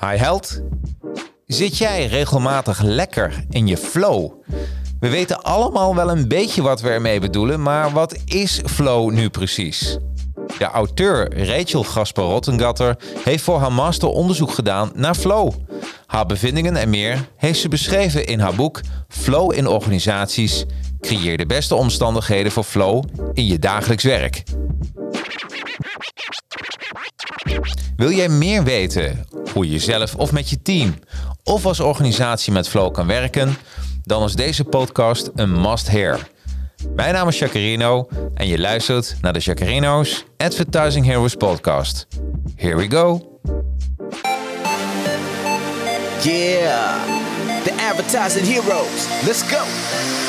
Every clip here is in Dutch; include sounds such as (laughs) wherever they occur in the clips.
Hi held. Zit jij regelmatig lekker in je flow? We weten allemaal wel een beetje wat we ermee bedoelen, maar wat is flow nu precies? De auteur Rachel Gasper Rottengatter heeft voor haar master onderzoek gedaan naar flow. Haar bevindingen en meer heeft ze beschreven in haar boek Flow in organisaties. Creëer de beste omstandigheden voor flow in je dagelijks werk. Wil jij meer weten hoe je zelf of met je team of als organisatie met flow kan werken? Dan is deze podcast een must-hear. Mijn naam is Jacarino en je luistert naar de Jacarino's Advertising Heroes podcast. Here we go. Yeah, the advertising heroes. Let's go.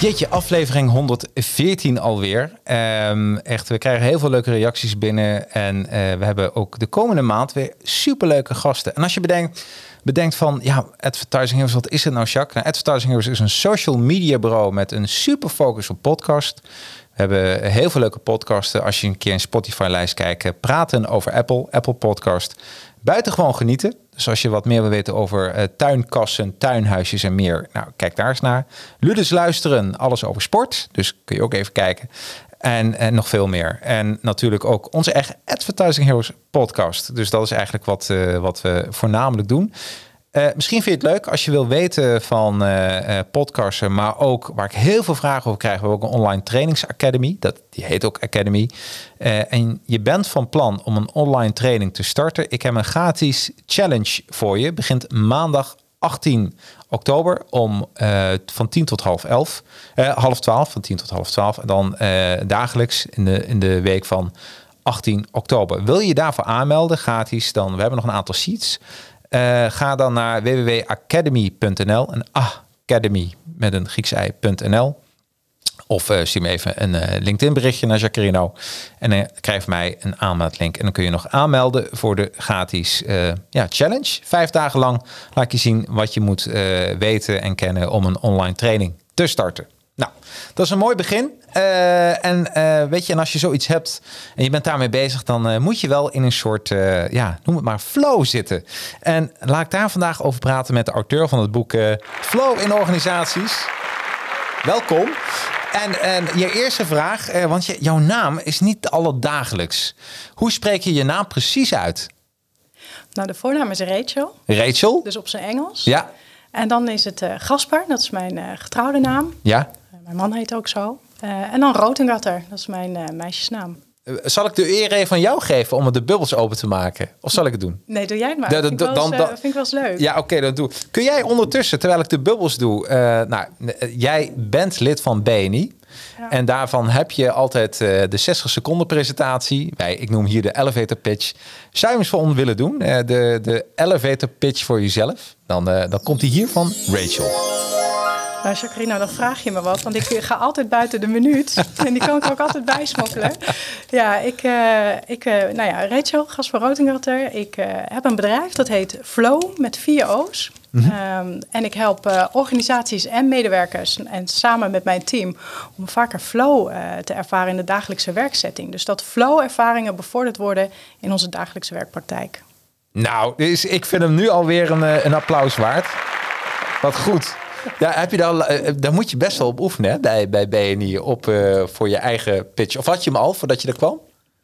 Jeetje, aflevering 114 alweer. Ehm, echt, we krijgen heel veel leuke reacties binnen. En eh, we hebben ook de komende maand weer superleuke gasten. En als je bedenkt, bedenkt van, ja, Advertising Heroes, wat is het nou, Jacques? Nou, Advertising Heroes is een social media bureau met een super focus op podcast. We hebben heel veel leuke podcasten. Als je een keer in Spotify-lijst kijkt, praten over Apple, Apple Podcast. Buitengewoon genieten. Dus als je wat meer wil weten over uh, tuinkassen, tuinhuisjes en meer, nou, kijk daar eens naar. Ludus luisteren, alles over sport. Dus kun je ook even kijken. En, nog veel meer. En natuurlijk ook onze eigen Advertising Heroes podcast. Dus dat is eigenlijk wat, uh, wat we voornamelijk doen. Uh, misschien vind je het leuk als je wil weten van uh, uh, podcasten, maar ook waar ik heel veel vragen over krijg. We hebben ook een online trainingsacademy. Dat, die heet ook Academy. en je bent van plan om een online training te starten. Ik heb een gratis challenge voor je. Begint maandag 18 oktober om van 10 tot half 11. half 12, van 10 tot half 12. En dan dagelijks in de, in de week van 18 oktober. Wil je je daarvoor aanmelden, gratis, dan we hebben nog een aantal seats. Uh, ga dan naar www.academy.nl. En academy met een Grieks ei.nl. Of uh, stuur me even een uh, LinkedIn berichtje naar Jacarino. En dan krijg mij een aanmeldlink. En dan kun je nog aanmelden voor de gratis ja, challenge. Vijf dagen lang laat je zien wat je moet weten en kennen om een online training te starten. Nou, dat is een mooi begin. Uh, en uh, weet je, en als je zoiets hebt en je bent daarmee bezig, dan uh, moet je wel in een soort, ja, noem het maar, flow zitten. En laat ik daar vandaag over praten met de auteur van het boek Flow in Organisaties. Welkom. En, en je eerste vraag, want je, jouw naam is niet alledagelijks. Hoe spreek je je naam precies uit? Nou, de voornaam is Rachel. Rachel? Dus op zijn Engels. Ja. En dan is het Gasper, dat is mijn getrouwde naam. Ja. Mijn man heet ook zo. Uh, en dan Rotengatter, dat is mijn uh, meisjesnaam. Zal ik de eer even van jou geven om de bubbels open te maken? Of zal ik het doen? Nee, doe jij het maar. Dat vind, dan, dan, vind ik wel eens leuk. Ja, oké, okay, dat doe Kun jij ondertussen, terwijl ik de bubbels doe... Uh, nou, jij bent lid van BNI. Ja. En daarvan heb je altijd de 60 seconden presentatie. Wij, ik noem hier de elevator pitch. Zou je eens voor ons willen doen? de, de elevator pitch voor jezelf. Dan, dan komt die hier van Rachel. Nou, Jacqueline, dan vraag je me wat, want ik ga altijd buiten de minuut. (laughs) En die kan ik ook altijd bijsmokkelen. Ja, ik, uh, ik uh, nou ja, Rachel Gasper Rotingatter. Ik uh, heb een bedrijf dat heet Flow met vier O's. Mm -hmm. um, en ik help organisaties en medewerkers en samen met mijn team om vaker flow te ervaren in de dagelijkse werkzetting. Dus dat flow-ervaringen bevorderd worden in onze dagelijkse werkpraktijk. Nou, dus ik vind hem nu alweer een, een applaus waard. Wat goed. Ja, heb je dan, daar moet je best wel op oefenen hè, bij, bij BNI op, uh, voor je eigen pitch. Of had je hem al voordat je er kwam?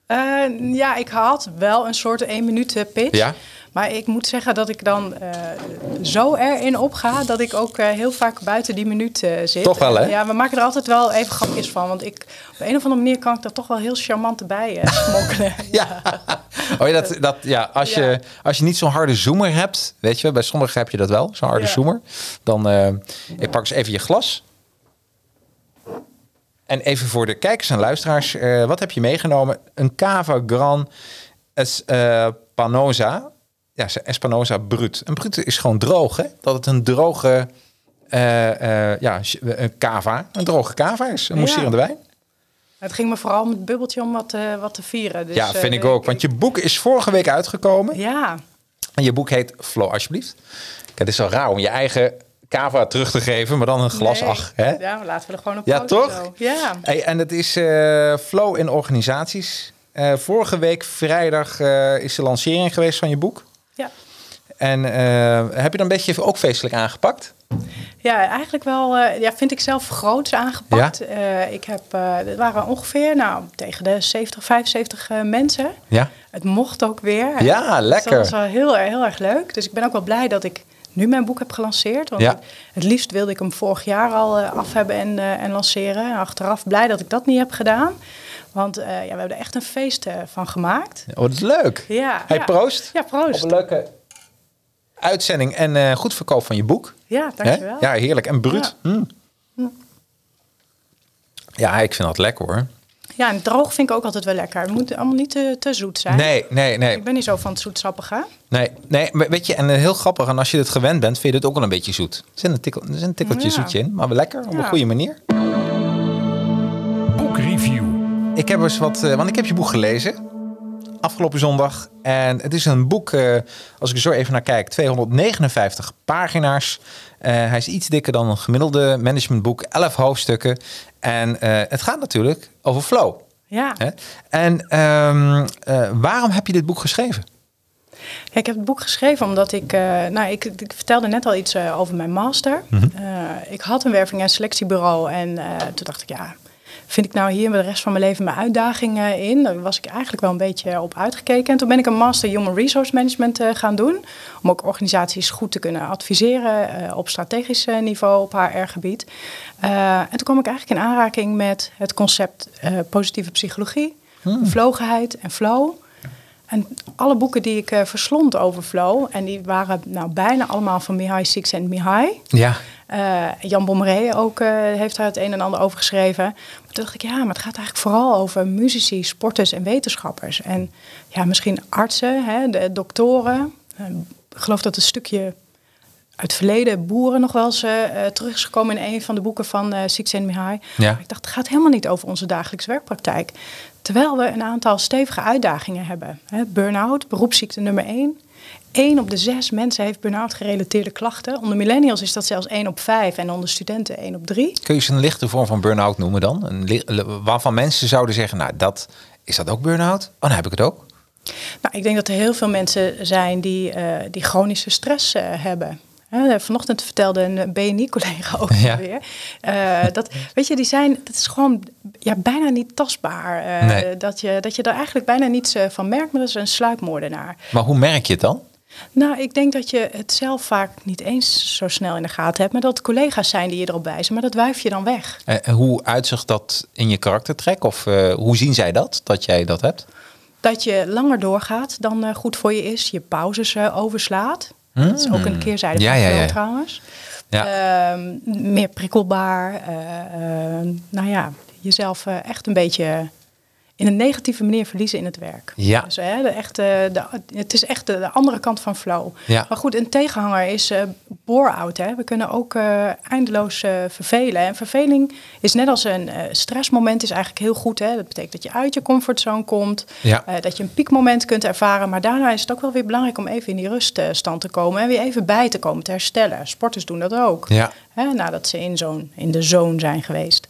Uh, ja, ik had wel een soort één minuut pitch. Ja. Maar ik moet zeggen dat ik dan eh, zo erin opga dat ik ook eh, heel vaak buiten die minuut eh, zit. Toch wel, hè? Ja, we maken er altijd wel even grapjes van. Want ik, op een of andere manier kan ik er toch wel heel charmant erbij (laughs) smokkelen. (laughs) Ja. Oh, ja, dat, dat, ja, als, Ja. Je, als je niet zo'n harde zoomer hebt, weet je, wel, bij sommigen heb je dat wel, zo'n harde Ja. zoomer. Dan ik pak eens even je glas. En even voor de kijkers en luisteraars, wat heb je meegenomen? Een Cava Gran Espanosa. Ja, ze- Espanosa Brut. Een Brut is gewoon droog, hè? Dat het een droge, eh, eh, ja, een cava, een droge cava is. Een mousserende wijn. Het ging me vooral om het bubbeltje om wat, eh, wat te vieren. Dus, ja, vind eh, ik ook. Want je boek is vorige week uitgekomen. Ja, En je boek heet Flow, alsjeblieft. Kijk, het is wel raar om je eigen cava terug te geven, maar dan een glas. nee. Ach, hè? Ja, laten we er gewoon op Ja, toch? zo. Ja. Hey, en het is eh, Flow in organisaties. Eh, vorige week vrijdag eh, is de lancering geweest van je boek. Ja. En eh, heb je dan een beetje ook feestelijk aangepakt? Ja, eigenlijk wel, eh, ja, vind ik zelf groots aangepakt. Eh, ik heb, er waren ongeveer nou, tegen de 70, 75 eh, mensen. Ja. Het mocht ook weer. Ja, Dus lekker. dat was wel heel, erg- heel erg leuk. Dus ik ben ook wel blij dat ik nu mijn boek heb gelanceerd. Want Ja. ik- het liefst wilde ik hem vorig jaar al af hebben en, en lanceren. En achteraf blij dat ik dat niet heb gedaan. Want eh, ja, we hebben er echt een feest eh, van gemaakt. Oh, dat is leuk. Ja, Hey, ja. proost. Ja, proost. Op een leuke uitzending en eh, goed verkoop van je boek. Ja, dankjewel. Ja, heerlijk. En bruut. Mm. Ja, ik vind dat lekker hoor. Ja, en droog vind ik ook altijd wel lekker. Het moet allemaal niet te, te zoet zijn. Nee, nee, nee. Ik ben niet zo van het zoetsappige. Nee, nee, maar weet je, en heel grappig. En als je het gewend bent, vind je het ook wel een beetje zoet. Er zit een, tikkel, er zit een tikkeltje Ja. zoetje in, maar wel lekker, op een goede manier. Boekreview. Ik heb eens wat, eh, want ik heb je boek gelezen afgelopen zondag. En het is een boek, eh, als ik er zo even naar kijk, 259 pagina's. Eh, hij is iets dikker dan een gemiddelde managementboek, 11 hoofdstukken. En het gaat natuurlijk over flow. Ja. Hè? En ehm, eh, waarom heb je dit boek geschreven? Ja, ik heb het boek geschreven omdat ik, nou, ik, ik vertelde net al iets over mijn master. Mhm. Ik had een werving- en selectiebureau en toen dacht ik, ja, vind ik nou hier de rest van mijn leven mijn uitdagingen in? Daar was ik eigenlijk wel een beetje op uitgekeken. En toen ben ik een master Human Resource Management eh, gaan doen, om ook organisaties goed te kunnen adviseren eh, op strategisch eh, niveau op HR-gebied. En toen kwam ik eigenlijk in aanraking met het concept positieve psychologie, vlogenheid en flow. En alle boeken die ik verslond over flow, en die waren nou bijna allemaal van Mihai Six en Mihai. Ja, Eh, Jan Bommeré ook eh, heeft daar het een en ander over geschreven. Maar toen dacht ik, ja, maar het gaat eigenlijk vooral over muzici, sporters en wetenschappers. En ja, misschien artsen, hè, de doktoren. Eh, ik geloof dat een stukje uit het verleden boeren nog wel eens terug is gekomen in een van de boeken van eh Csikszentmihalyi. Ja. Maar Ik dacht, het gaat helemaal niet over onze dagelijkse werkpraktijk. Terwijl we een aantal stevige uitdagingen hebben. Hè, Burn-out, beroepsziekte nummer één. Eén op de zes mensen heeft burn-out gerelateerde klachten. Onder millennials is dat zelfs één op vijf en onder studenten één op drie. kun je eens een lichte vorm van burn-out noemen dan? Een waarvan mensen zouden zeggen, nou, dat, is dat ook burn-out? Oh, dan heb ik het ook. Nou, ik denk dat er heel veel mensen zijn die, eh, die chronische stress eh, hebben. Hè, vanochtend vertelde een BNI-collega ook Ja. weer. eh, dat, weet je, die zijn, dat is gewoon ja, bijna niet tastbaar. Nee. dat, je, dat je er eigenlijk bijna niets van merkt, maar dat is een sluipmoordenaar. Maar hoe merk je het dan? Nou, ik denk dat je het zelf vaak niet eens zo snel in de gaten hebt. Maar dat collega's zijn die je erop wijzen. Maar dat wuif je dan weg. Eh, hoe uitzicht dat in je karaktertrek? Of eh, hoe zien zij dat, dat jij dat hebt? Dat je langer doorgaat dan eh, goed voor je is. Je pauzes overslaat. Dat is ook een keerzijde Hmm. Ja, van ja, flow ja. trouwens. Ja. Ehm, meer prikkelbaar. nou ja, jezelf echt een beetje in een negatieve manier verliezen in het werk. Ja. Dus, hè, de echte, de, het is echt de, de andere kant van flow. Ja. Maar goed, een tegenhanger is eh bore-out. We kunnen ook eh, eindeloos eh, vervelen. En verveling is net als een stressmoment is eigenlijk heel goed. Hè. Dat betekent dat je uit je comfortzone komt. Ja. dat je een piekmoment kunt ervaren. Maar daarna is het ook wel weer belangrijk om even in die ruststand te komen. En weer even bij te komen, te herstellen. Sporters doen dat ook. Ja. Hè, nadat ze in, zo'n, in de zone zijn geweest.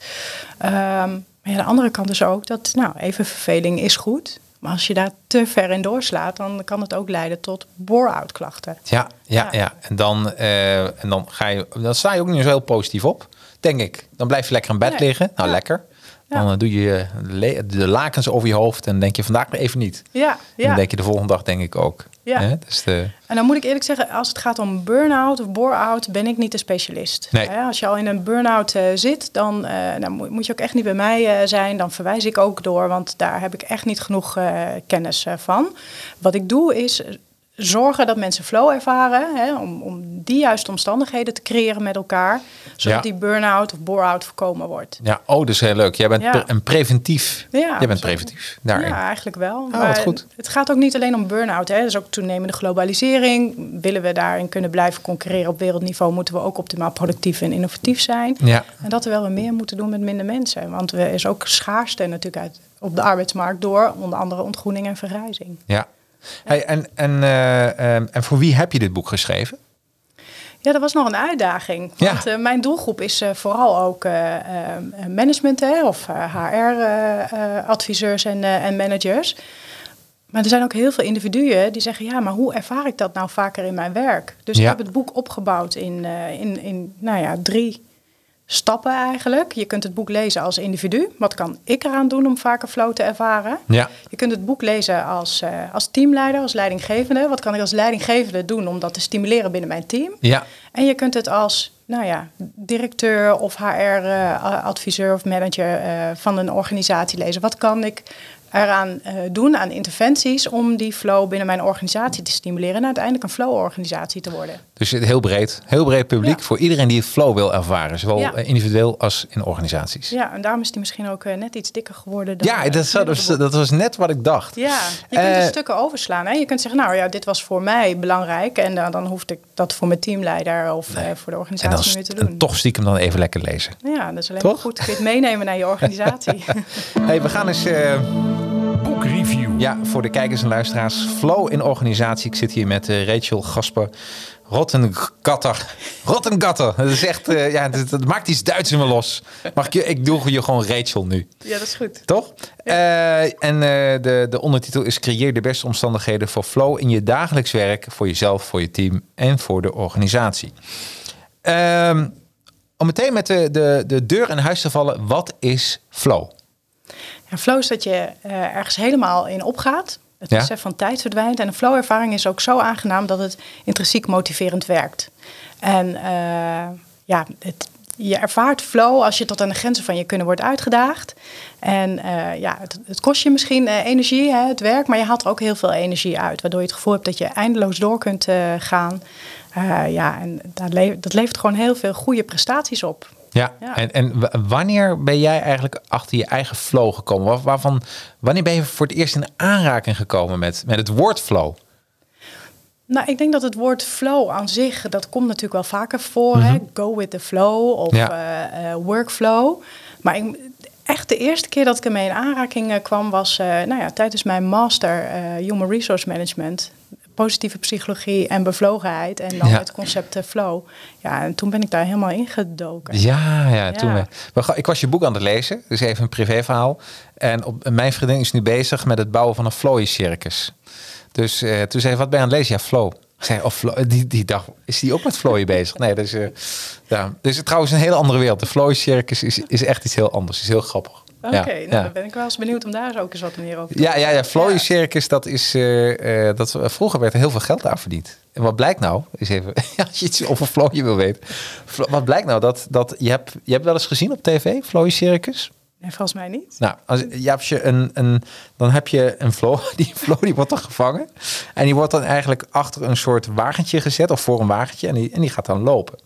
Ehm, maar ja, de andere kant is ook dat, nou, even verveling is goed. Maar als je daar te ver in doorslaat, dan kan het ook leiden tot bore-out klachten. Ja, ja, ja. Ja. En, dan, eh, en dan, ga je, dan sta je ook niet zo heel positief op, denk ik. Dan blijf je lekker in bed Nee. liggen. Nou, Ja. lekker. Dan eh, doe je le- de lakens over je hoofd en denk je vandaag maar even niet. Ja, En ja. dan denk je de volgende dag denk ik ook. Ja. Hè? Dus de, En dan moet ik eerlijk zeggen, als het gaat om burn-out of bore-out, ben ik niet de specialist. Nee. Als je al in een burn-out eh, zit, dan, eh, dan moet, moet je ook echt niet bij mij eh, zijn. Dan verwijs ik ook door, want daar heb ik echt niet genoeg eh, kennis eh, van. Wat ik doe is eh, zorgen dat mensen flow ervaren, hè, om, om die juiste omstandigheden te creëren met elkaar, zodat Ja. die burn-out of bore-out voorkomen wordt. ja, oh, dat is heel leuk. Jij bent Ja. pre- een preventief. Ja, Jij bent zo. preventief daarin. Ja, eigenlijk wel. Oh, wat goed. Het gaat ook niet alleen om burn-out. Hè. Is ook toenemende globalisering. Willen we daarin kunnen blijven concurreren op wereldniveau, moeten we ook optimaal productief en innovatief zijn. Ja. En dat terwijl we meer moeten doen met minder mensen. Want er is ook schaarste natuurlijk uit, op de arbeidsmarkt door onder andere ontgroening en vergrijzing. Ja. Hey, en, en, eh, ehm, en voor wie heb je dit boek geschreven? Ja, dat was nog een uitdaging. Ja. Want eh, mijn doelgroep is eh, vooral ook eh, eh, management hè, of HR-adviseurs en, en managers. Maar er zijn ook heel veel individuen die zeggen: ja, maar hoe ervaar ik dat nou vaker in mijn werk? Dus Ja. ik heb het boek opgebouwd in, in, in nou ja, drie stappen eigenlijk. Je kunt het boek lezen als individu. Wat kan ik eraan doen om vaker flow te ervaren? Ja. Je kunt het boek lezen als, eh, als teamleider, als leidinggevende. Wat kan ik als leidinggevende doen om dat te stimuleren binnen mijn team? Ja. En je kunt het als nou ja, directeur of HR-adviseur of manager eh, van een organisatie lezen. Wat kan ik eraan eh, doen aan interventies om die flow binnen mijn organisatie te stimuleren en uiteindelijk een flow-organisatie te worden? Dus het heel breed. Heel breed publiek Ja. voor iedereen die flow wil ervaren. Zowel Ja. eh, individueel als in organisaties. Ja, en daarom is die misschien ook eh, net iets dikker geworden. Dan, Ja, eh, dat, was, dat was net wat ik dacht. Ja, je kunt er stukken overslaan. Hè? Je kunt zeggen, nou ja, dit was voor mij belangrijk. En dan hoefde ik dat voor mijn teamleider of eh, voor de En, organisatie niet meer te en doen. toch stiekem dan even lekker lezen. Ja, dat is alleen Toch? maar goed. Kun je het meenemen naar je organisatie. (laughs) (laughs) Hey, we gaan eens eh, Boekreview. ja, voor de kijkers en luisteraars. Flow in organisatie. Ik zit hier met Rachel Gasper. Rottengatter. Rottengatter. Dat is echt, eh, ja, dat, dat maakt iets Duits in me los. Mag ik je, ik doe je gewoon Rachel nu. ja, dat is goed. Toch? Eh, en eh, de, de ondertitel is Creëer de beste omstandigheden voor flow in je dagelijks werk. Voor jezelf, voor je team en voor de organisatie. Ehm, om meteen met de, de, de deur in huis te vallen. Wat is flow? Ja, flow is dat je eh, ergens helemaal in opgaat. Het Ja. besef van tijd verdwijnt. En een flow-ervaring is ook zo aangenaam dat het intrinsiek motiverend werkt. En eh, ja, het, je ervaart flow als je tot aan de grenzen van je kunnen wordt uitgedaagd. En eh, ja, het, het kost je misschien eh, energie, hè, het werk, maar je haalt er ook heel veel energie uit. Waardoor je het gevoel hebt dat je eindeloos door kunt gaan. Ja, en dat, le- dat levert gewoon heel veel goede prestaties op. Ja, Ja. En, en wanneer ben jij eigenlijk achter je eigen flow gekomen? Waar- Waarvan, wanneer ben je voor het eerst in aanraking gekomen met, met het woord flow? Nou, ik denk dat het woord flow aan zich, dat komt natuurlijk wel vaker voor. hè? Go with the flow of Ja. eh, eh, workflow. Maar ik, echt de eerste keer dat ik ermee in aanraking eh, kwam was nou ja, tijdens mijn master Human Resource Management. Positieve psychologie en bevlogenheid. En dan Ja. het concept eh, flow. Ja, en toen ben ik daar helemaal ingedoken. Ja, ja, toen Ja. we, we ga- ik was je boek aan het lezen, dus even een privéverhaal. En op, mijn vriendin is nu bezig met het bouwen van een flowy circus. Dus eh, toen zei hij, wat ben je aan het lezen? Ja, flow. Ik zei, oh, flow. Die, die dag is die ook met flowy (laughs) bezig? Nee, dus, eh ja. dus trouwens een hele andere wereld. De flowy circus is, is echt iets heel anders. Is heel grappig. Oké, nou, dan ben ik wel eens benieuwd om daar ook eens wat meer over te Ja, ja, ja. Flowy. Circus, dat is. eh, dat, vroeger werd er heel veel geld aan verdiend. En wat blijkt nou? Is even, (laughs) als je iets over Flowy wil weten. Wat blijkt nou? Dat, dat je, hebt, je hebt wel eens gezien op tv, Flowy Circus? Nee, volgens mij niet. Nou, als, je hebt je een, een, dan heb je een flow. (laughs) Die flow die wordt dan gevangen. En die wordt dan eigenlijk achter een soort wagentje gezet. Of voor een wagentje. En die, en die gaat dan lopen.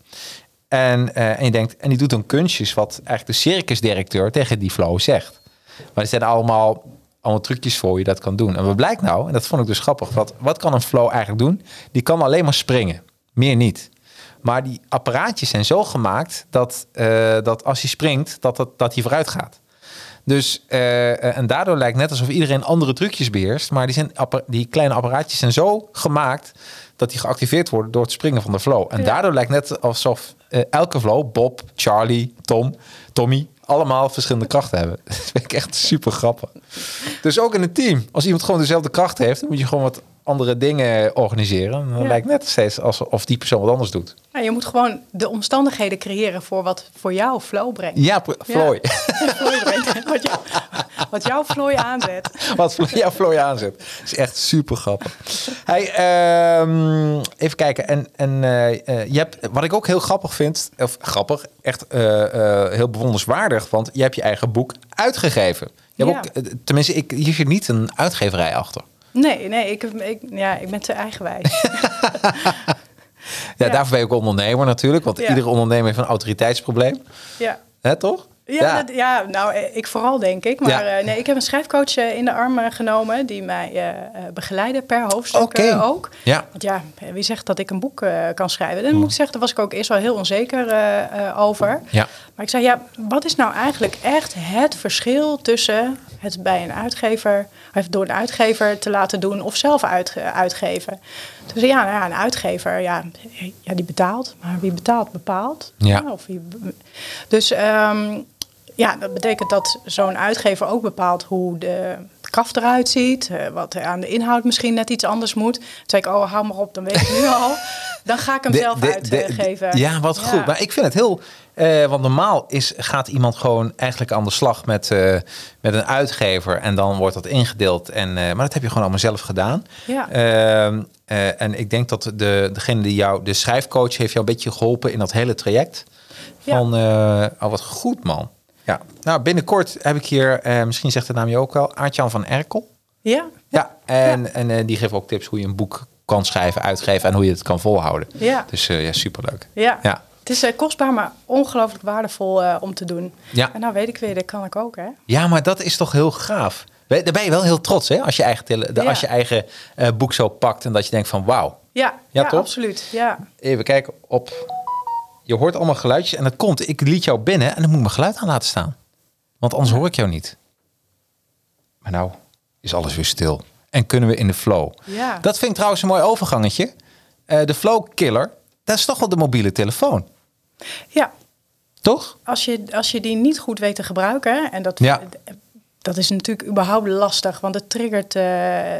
En, eh, en je denkt, en die doet dan kunstjes wat eigenlijk de circusdirecteur tegen die flow zegt. Maar er zijn allemaal, allemaal trucjes voor je dat kan doen. En wat blijkt nou, en dat vond ik dus grappig, wat, wat kan een flow eigenlijk doen? Die kan alleen maar springen, meer niet. Maar die apparaatjes zijn zo gemaakt dat, eh, dat als hij springt, dat, dat, dat hij vooruit gaat. Dus, eh, en daardoor lijkt net alsof iedereen andere trucjes beheerst. Maar die, zijn, die kleine apparaatjes zijn zo gemaakt dat die geactiveerd worden door het springen van de flow. En Ja. daardoor lijkt net alsof eh, elke flow, Bob, Charlie, Tom, Tommy, allemaal verschillende krachten hebben. (laughs) Dat vind ik echt super grappig. Dus ook in een team, als iemand gewoon dezelfde kracht heeft, dan moet je gewoon wat andere dingen organiseren. Dan Ja. lijkt net steeds alsof die persoon wat anders doet. Nou, je moet gewoon de omstandigheden creëren voor wat voor jou flow brengt. Ja. (laughs) Flow. Wat, jou, wat jouw flow aanzet. (laughs) Wat jouw Floy aanzet. is echt super grappig. Hey, ehm, even kijken. En, en eh, eh, je hebt, wat ik ook heel grappig vind, of grappig, echt eh, heel bewonderenswaardig, want je hebt je eigen boek uitgegeven. Je hebt Ja. ook, tenminste, ik, hier zit niet een uitgeverij achter. Nee, nee, ik, ik, ja, ik ben te eigenwijs. (laughs) Ja, Ja. daarvoor ben je ook ondernemer natuurlijk, want Ja. iedere ondernemer heeft een autoriteitsprobleem. Ja. Hè, toch? Ja, dat- ja, nou, eh, ik vooral denk ik. Maar Ja. eh, nee, ik heb een schrijfcoach eh, in de arm genomen die mij begeleidde per hoofdstuk ook. Ja. Want ja, wie zegt dat ik een boek kan schrijven? Dan moet ik zeggen, daar was ik ook eerst wel heel onzeker over. Ja. Maar ik zei, ja, wat is nou eigenlijk echt het verschil tussen het bij een uitgever, of door een uitgever te laten doen of zelf uit, uitgeven? Dus ja, nou ja, een uitgever, ja, ja, die betaalt, maar wie betaalt, bepaalt. Ja. of wie, dus ehm, ja, dat betekent dat zo'n uitgever ook bepaalt hoe de kaft eruit ziet, eh, wat er aan de inhoud misschien net iets anders moet. Toen zei ik, oh, hou maar op, dan weet ik nu al. Dan ga ik hem De- zelf de- de- uitgeven. ja, wat goed. Maar ik vind het heel... eh, want normaal is, gaat iemand gewoon eigenlijk aan de slag met, eh, met een uitgever. En dan wordt dat ingedeeld. En, eh, maar dat heb je gewoon allemaal zelf gedaan. Ja. Ehm, eh, en ik denk dat de, degene die jou, de schrijfcoach, heeft jou een beetje geholpen in dat hele traject. Ja. Van, eh, oh wat goed man. Ja, nou binnenkort heb ik hier, misschien zegt de naam je ook wel, Aartjan van Erkel. Ja, Ja, en, en die geeft ook tips hoe je een boek kan schrijven, uitgeven en hoe je het kan volhouden. Ja. Dus ja, superleuk. Ja. Ja. Het is eh, kostbaar, maar ongelooflijk waardevol eh, om te doen. Ja. En nou weet ik weer, dat kan ik ook, hè? Ja, maar dat is toch heel gaaf. Daar ben je wel heel trots, hè? Als je eigen, tele- de- Ja. als je eigen eh, boek zo pakt en dat je denkt van wauw. Ja, Ja, ja, toch? absoluut. Ja. Even kijken op. Je hoort allemaal geluidjes en dat komt. Ik liet jou binnen en dan moet ik mijn geluid aan laten staan. Want anders hoor ik jou niet. Maar nou is alles weer stil. En kunnen we in de flow. Ja. Dat vind ik trouwens een mooi overgangetje. De flow killer, dat is toch wel de mobiele telefoon. Ja, Toch? als je, als je die niet goed weet te gebruiken, en dat, Ja. dat is natuurlijk überhaupt lastig, want het triggert, eh,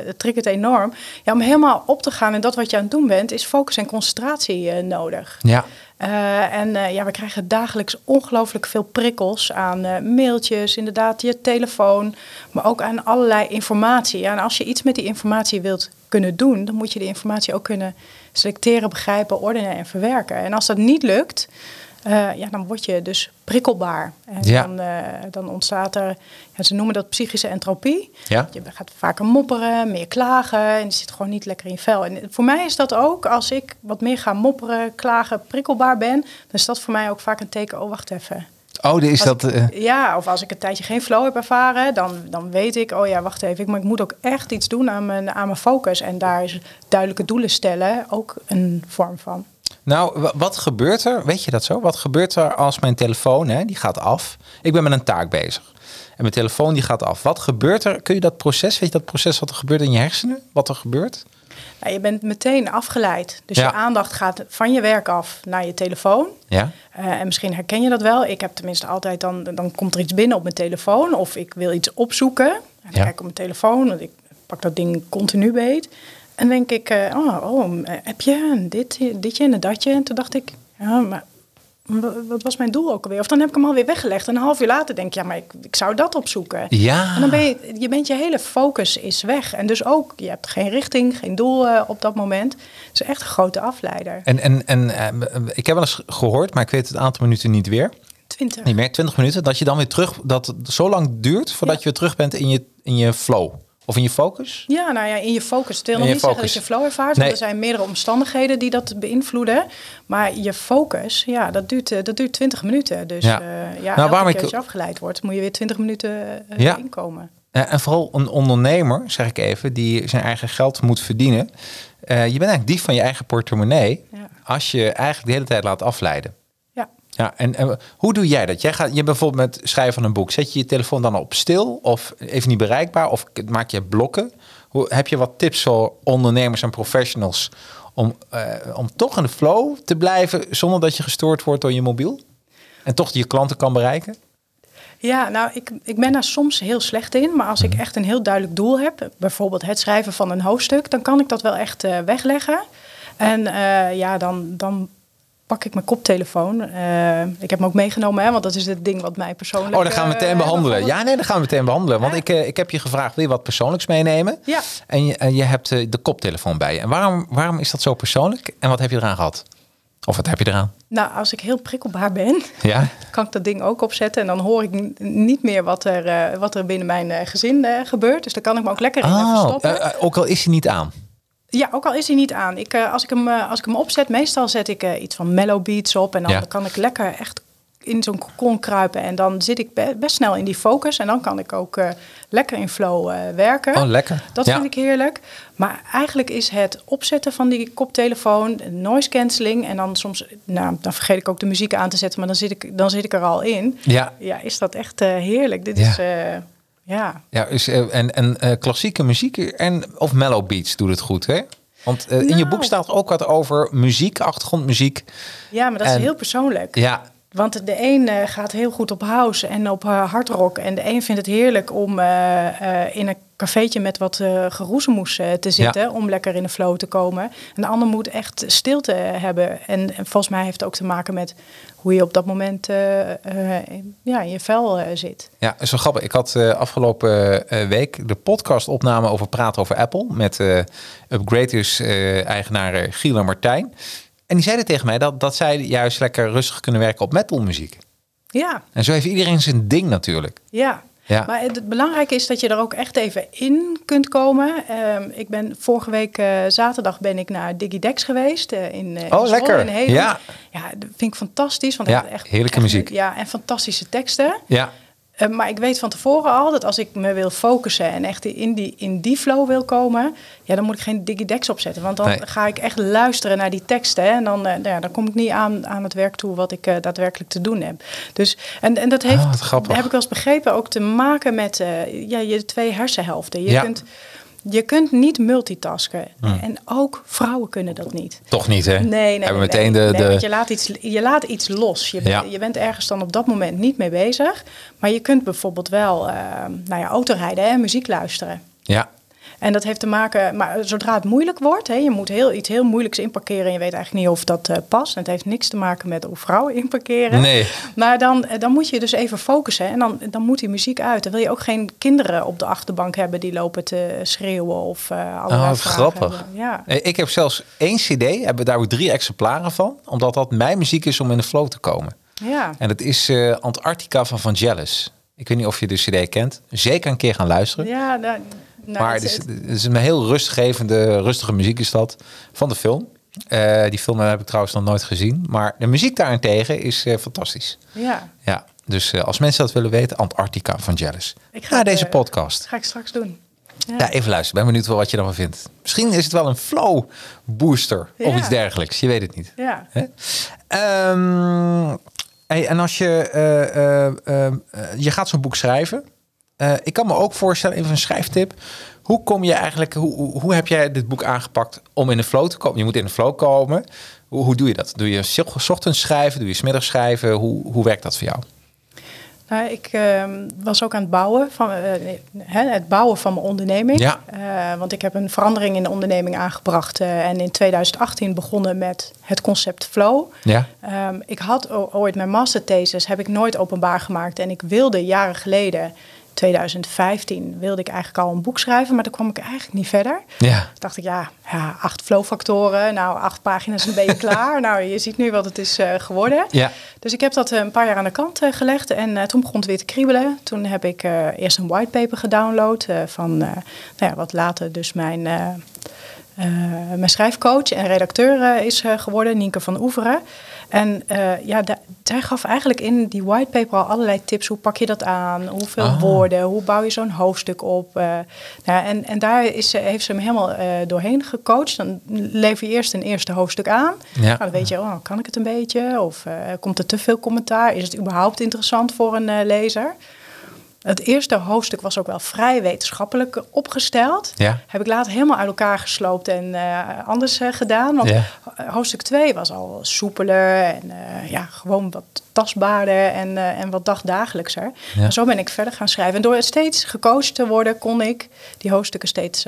het triggert enorm. Ja, om helemaal op te gaan in dat wat je aan het doen bent, is focus en concentratie eh, nodig. Ja. Eh, en ja, we krijgen dagelijks ongelooflijk veel prikkels aan mailtjes, inderdaad, je telefoon, maar ook aan allerlei informatie. Ja, en als je iets met die informatie wilt kunnen doen, dan moet je die informatie ook kunnen selecteren, begrijpen, ordenen en verwerken. En als dat niet lukt, eh, ja, dan word je dus prikkelbaar. En Ja. dan, eh, dan ontstaat er, ja, ze noemen dat psychische entropie. Ja. Je gaat vaker mopperen, meer klagen en je zit gewoon niet lekker in je vel. En voor mij is dat ook, als ik wat meer ga mopperen, klagen, prikkelbaar ben, dan is dat voor mij ook vaak een teken, oh wacht even. Oh, is dat... eh, ja, of als ik een tijdje geen flow heb ervaren, dan, dan weet ik, oh ja, wacht even, ik, maar ik moet ook echt iets doen aan mijn, aan mijn focus. En daar is duidelijke doelen stellen ook een vorm van. Nou, wa- wat gebeurt er? Weet je dat zo? Wat gebeurt er als mijn telefoon, hè, die gaat af? Ik ben met een taak bezig. En mijn telefoon die gaat af. Wat gebeurt er? Kun je dat proces, weet je dat proces wat er gebeurt in je hersenen? Wat er gebeurt? Nou, je bent meteen afgeleid. Dus Ja. je aandacht gaat van je werk af naar je telefoon. Ja? Eh, en misschien herken je dat wel. Ik heb tenminste altijd dan, dan komt er iets binnen op mijn telefoon of ik wil iets opzoeken. En dan Ja. kijk ik op mijn telefoon, want ik pak dat ding continu beet. En denk ik, eh, oh, oh, eh, heb je en dit, ditje en een datje. En toen dacht ik, ja, maar wat was mijn doel ook alweer? Of dan heb ik hem alweer weggelegd. En een half uur later denk ik, ja, maar ik, ik zou dat opzoeken. Ja. En dan ben je, je bent je hele focus is weg. En dus ook, je hebt geen richting, geen doel eh, op dat moment. Het is echt een grote afleider. En, en, en eh, ik heb wel eens gehoord, maar ik weet het aantal minuten niet weer. 20. Niet meer, 20 minuten. Dat je dan weer terug, dat het zo lang duurt voordat Ja. je weer terug bent in je, in je flow. Of in je focus. Ja, nou ja, in je focus. Het wil nog niet zeggen dat je flow ervaart, Nee. want er zijn meerdere omstandigheden die dat beïnvloeden. Maar je focus, ja, dat duurt, eh, dat duurt 20 minuten. Dus Ja. ja, ja Nou, waarom ik- als je afgeleid wordt, moet je weer 20 minuten eh, Ja. inkomen. Eh, en vooral een ondernemer, zeg ik even, die zijn eigen geld moet verdienen. Eh, je bent eigenlijk dief van je eigen portemonnee. Ja. Als je eigenlijk de hele tijd laat afleiden. Ja. En, en hoe doe jij dat? Jij gaat, je bijvoorbeeld met schrijven van een boek. Zet je je telefoon dan op stil of even niet bereikbaar? Of maak je blokken? Hoe, heb je wat tips voor ondernemers en professionals om, eh, om toch in de flow te blijven zonder dat je gestoord wordt door je mobiel? En toch je klanten kan bereiken? Ja, nou, ik, ik ben daar soms heel slecht in. Maar als ik echt een heel duidelijk doel heb, bijvoorbeeld het schrijven van een hoofdstuk, dan kan ik dat wel echt eh, wegleggen. En eh, ja, dan, dan pak ik mijn koptelefoon. Eh, ik heb hem ook meegenomen, hè, want dat is het ding wat mij persoonlijk... Oh, dan gaan we meteen eh, behandelen. Ja, nee, dan gaan we meteen behandelen. Want Ja. ik, eh, ik heb je gevraagd, wil je wat persoonlijks meenemen? Ja. En je, en je hebt de koptelefoon bij je. En waarom, waarom is dat zo persoonlijk? En wat heb je eraan gehad? Of wat heb je eraan? Nou, als ik heel prikkelbaar ben, (laughs) Ja? kan ik dat ding ook opzetten. En dan hoor ik niet meer wat er, wat er binnen mijn gezin gebeurt. Dus dan kan ik me ook lekker in Oh, verstoppen. ook al is hij niet aan. Ja, ook al is hij niet aan. Ik, eh, als, ik hem, eh, als ik hem opzet, meestal zet ik eh, iets van mellow beats op. En dan Ja. kan ik lekker echt in zo'n kokon kruipen. En dan zit ik be- best snel in die focus. En dan kan ik ook lekker in flow werken. Oh, lekker. Dat Ja. vind ik heerlijk. Maar eigenlijk is het opzetten van die koptelefoon, noise cancelling. En dan soms, nou, dan vergeet ik ook de muziek aan te zetten. Maar dan zit ik, dan zit ik er al in. Ja. Ja, is dat echt heerlijk. Dit Ja. is, ja. Ja, is, eh, en, en eh, klassieke muziek en, of mellow beats doet het goed, hè? Want eh, in je Nou. boek staat ook wat over muziek, achtergrondmuziek. ja, maar dat En- is heel persoonlijk. Ja, Want de een gaat heel goed op house en op uh, hardrock. En de een vindt het heerlijk om in een cafeetje met wat eh geroezemoes te zitten. Om lekker in de flow te komen. En de ander moet echt stilte hebben. En, en volgens mij heeft het ook te maken met hoe je op dat moment eh, eh, ja, in je vel eh, zit. Ja, zo grappig. Ik had afgelopen week de podcastopname over Praten over Apple met eh Upgraders eh eigenaar Giel en Martijn. En die zeiden tegen mij dat, dat zij juist lekker rustig kunnen werken op metalmuziek. Ja, En zo heeft iedereen zijn ding natuurlijk. ja. Ja. Maar het, het belangrijke is dat je er ook echt even in kunt komen. Ehm, ik ben vorige week eh, zaterdag ben ik naar DigiDex geweest eh, in, eh, in Oh, lekker. in. Ja. ja, dat vind ik fantastisch. Want Ja, echt, heerlijke echt- muziek. Ja, en fantastische teksten. Ja, Eh, maar ik weet van tevoren al dat als ik me wil focussen en echt in die, in die flow wil komen, ja, dan moet ik geen digidex opzetten. Want dan Nee. ga ik echt luisteren naar die teksten. Hè, en dan, nou ja, dan kom ik niet aan, aan het werk toe wat ik eh, daadwerkelijk te doen heb. Dus, en, en dat heeft, Ah, grappig. heb ik wel eens begrepen, ook te maken met ja, je twee hersenhelften. Je, Ja. kunt, je kunt niet multitasken. En ook vrouwen kunnen dat niet. toch niet hè? Nee, nee, Hebben nee, meteen nee. de... Nee, de... want je, laat iets, je laat iets los. Je, Ja. je bent ergens dan op dat moment niet mee bezig. Maar je kunt bijvoorbeeld wel eh, nou ja, autorijden en muziek luisteren. Ja, En dat heeft te maken, maar zodra het moeilijk wordt, hè, je moet heel, iets heel moeilijks inparkeren en je weet eigenlijk niet of dat eh, past. En het heeft niks te maken met hoe vrouwen inparkeren. Nee. Maar dan, eh, dan moet je dus even focussen en dan, dan moet die muziek uit. Dan wil je ook geen kinderen op de achterbank hebben die lopen te schreeuwen of eh allerlei Oh, grappig. hebben. Ja. Ik heb zelfs één cd, hebben daar ook drie exemplaren van. Omdat dat mijn muziek is om in de flow te komen. Ja. En dat is Antarctica van Vangelis. Ik weet niet of je de cd kent. Zeker een keer gaan luisteren. Ja, nou, nou, maar het- is, het- is een heel rustgevende, rustige muziek is dat. Van de film. Eh, die film heb ik trouwens nog nooit gezien. Maar de muziek daarentegen is eh, fantastisch. ja, Ja, dus eh, als mensen dat willen weten, Antarctica van Jealous. Ik ga Na deze eh, podcast. ga ik straks doen. Ja. Ja, even luisteren. Ben benieuwd wel wat je ervan vindt. Misschien is het wel een flow booster of iets dergelijks. Je weet het niet. Ja. Hè? Ehm, hey, en als je, eh, eh, eh, eh, je gaat zo'n boek schrijven. Eh, ik kan me ook voorstellen, even een schrijftip. Hoe kom je eigenlijk, hoe, hoe, heb jij dit boek aangepakt om in de flow te komen? Je moet in de flow komen. Hoe, hoe doe je dat? Doe je 's ochtends schrijven? Doe je 's middags schrijven? Hoe, hoe werkt dat voor jou? Nou, ik ehm, was ook aan het bouwen van eh, het bouwen van mijn onderneming. Ja. Eh, want ik heb een verandering in de onderneming aangebracht. en in 2018 begonnen met het concept flow. Ja? Ehm, ik had ooit mijn masterthesis, heb ik nooit openbaar gemaakt. En ik wilde jaren geleden, 2015, wilde ik eigenlijk al een boek schrijven. Maar daar kwam ik eigenlijk niet verder. Ja. Toen dacht ik, ja, ja acht flowfactoren. Nou, acht pagina's en ben je (laughs) klaar. nou, je ziet nu wat het is eh, geworden. Ja. Dus ik heb dat eh, een paar jaar aan de kant eh, gelegd. En eh, toen begon het weer te kriebelen. Toen heb ik eerst een whitepaper gedownload van nou ja, wat later dus mijn, mijn schrijfcoach en redacteur is geworden, Nienke van Oeveren. En ja, da- zij gaf eigenlijk in die whitepaper al allerlei tips. Hoe pak je dat aan? Hoeveel Ah. woorden? Hoe bouw je zo'n hoofdstuk op? Eh, nou, en, en daar is, ze- heeft ze hem helemaal eh, doorheen gecoacht. Dan lever je eerst een eerste hoofdstuk aan. Ja. Nou, dan weet je, oh, kan ik het een beetje? Of eh, komt er te veel commentaar? Is het überhaupt interessant voor een lezer? Het eerste hoofdstuk was ook wel vrij wetenschappelijk opgesteld. Ja. Heb ik later helemaal uit elkaar gesloopt en eh, anders eh, gedaan. Want Ja. hoofdstuk 2 was al soepeler en eh, ja, gewoon wat tastbaarder en, en wat dagdagelijkser. Ja. En zo ben ik verder gaan schrijven. En door steeds gecoacht te worden, kon ik die hoofdstukken steeds,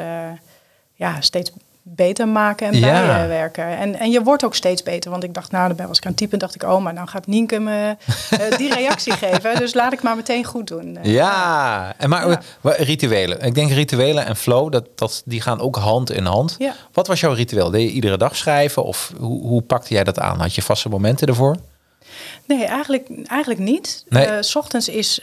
ja, steeds beter maken en Ja. bijwerken. En, en je wordt ook steeds beter. Want ik dacht, nou, dan was ik aan het typen en dacht ik, oh, maar nou gaat Nienke me eh, (laughs) die reactie geven. Dus laat ik maar meteen goed doen. Eh, Ja, en maar Ja. rituelen. Ik denk rituelen en flow, dat, dat, die gaan ook hand in hand. Ja. Wat was jouw ritueel? Deed je iedere dag schrijven? Of hoe, hoe pakte jij dat aan? Had je vaste momenten ervoor? Nee, eigenlijk, eigenlijk niet. Nee. Eh, 's ochtends is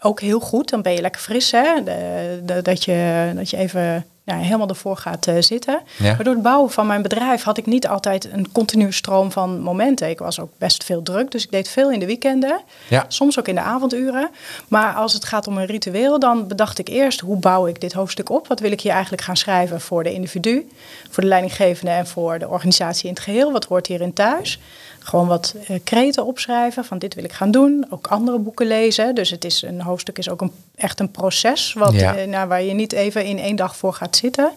ook heel goed. Dan ben je lekker fris, hè? De, de- dat, je, dat je even nou, helemaal ervoor gaat eh, zitten. Ja. Maar door het bouwen van mijn bedrijf had ik niet altijd een continue stroom van momenten. Ik was ook best veel druk, dus ik deed veel in de weekenden. Ja. Soms ook in de avonduren. Maar als het gaat om een ritueel, dan bedacht ik eerst... hoe bouw ik dit hoofdstuk op? Wat wil ik hier eigenlijk gaan schrijven voor de individu... voor de leidinggevende en voor de organisatie in het geheel? Wat hoort hierin thuis? Gewoon wat eh, kreten opschrijven van dit wil ik gaan doen. Ook andere boeken lezen. Dus het is, een hoofdstuk is ook een, echt een proces... Wat, Ja. eh, nou, waar je niet even in één dag voor gaat zitten.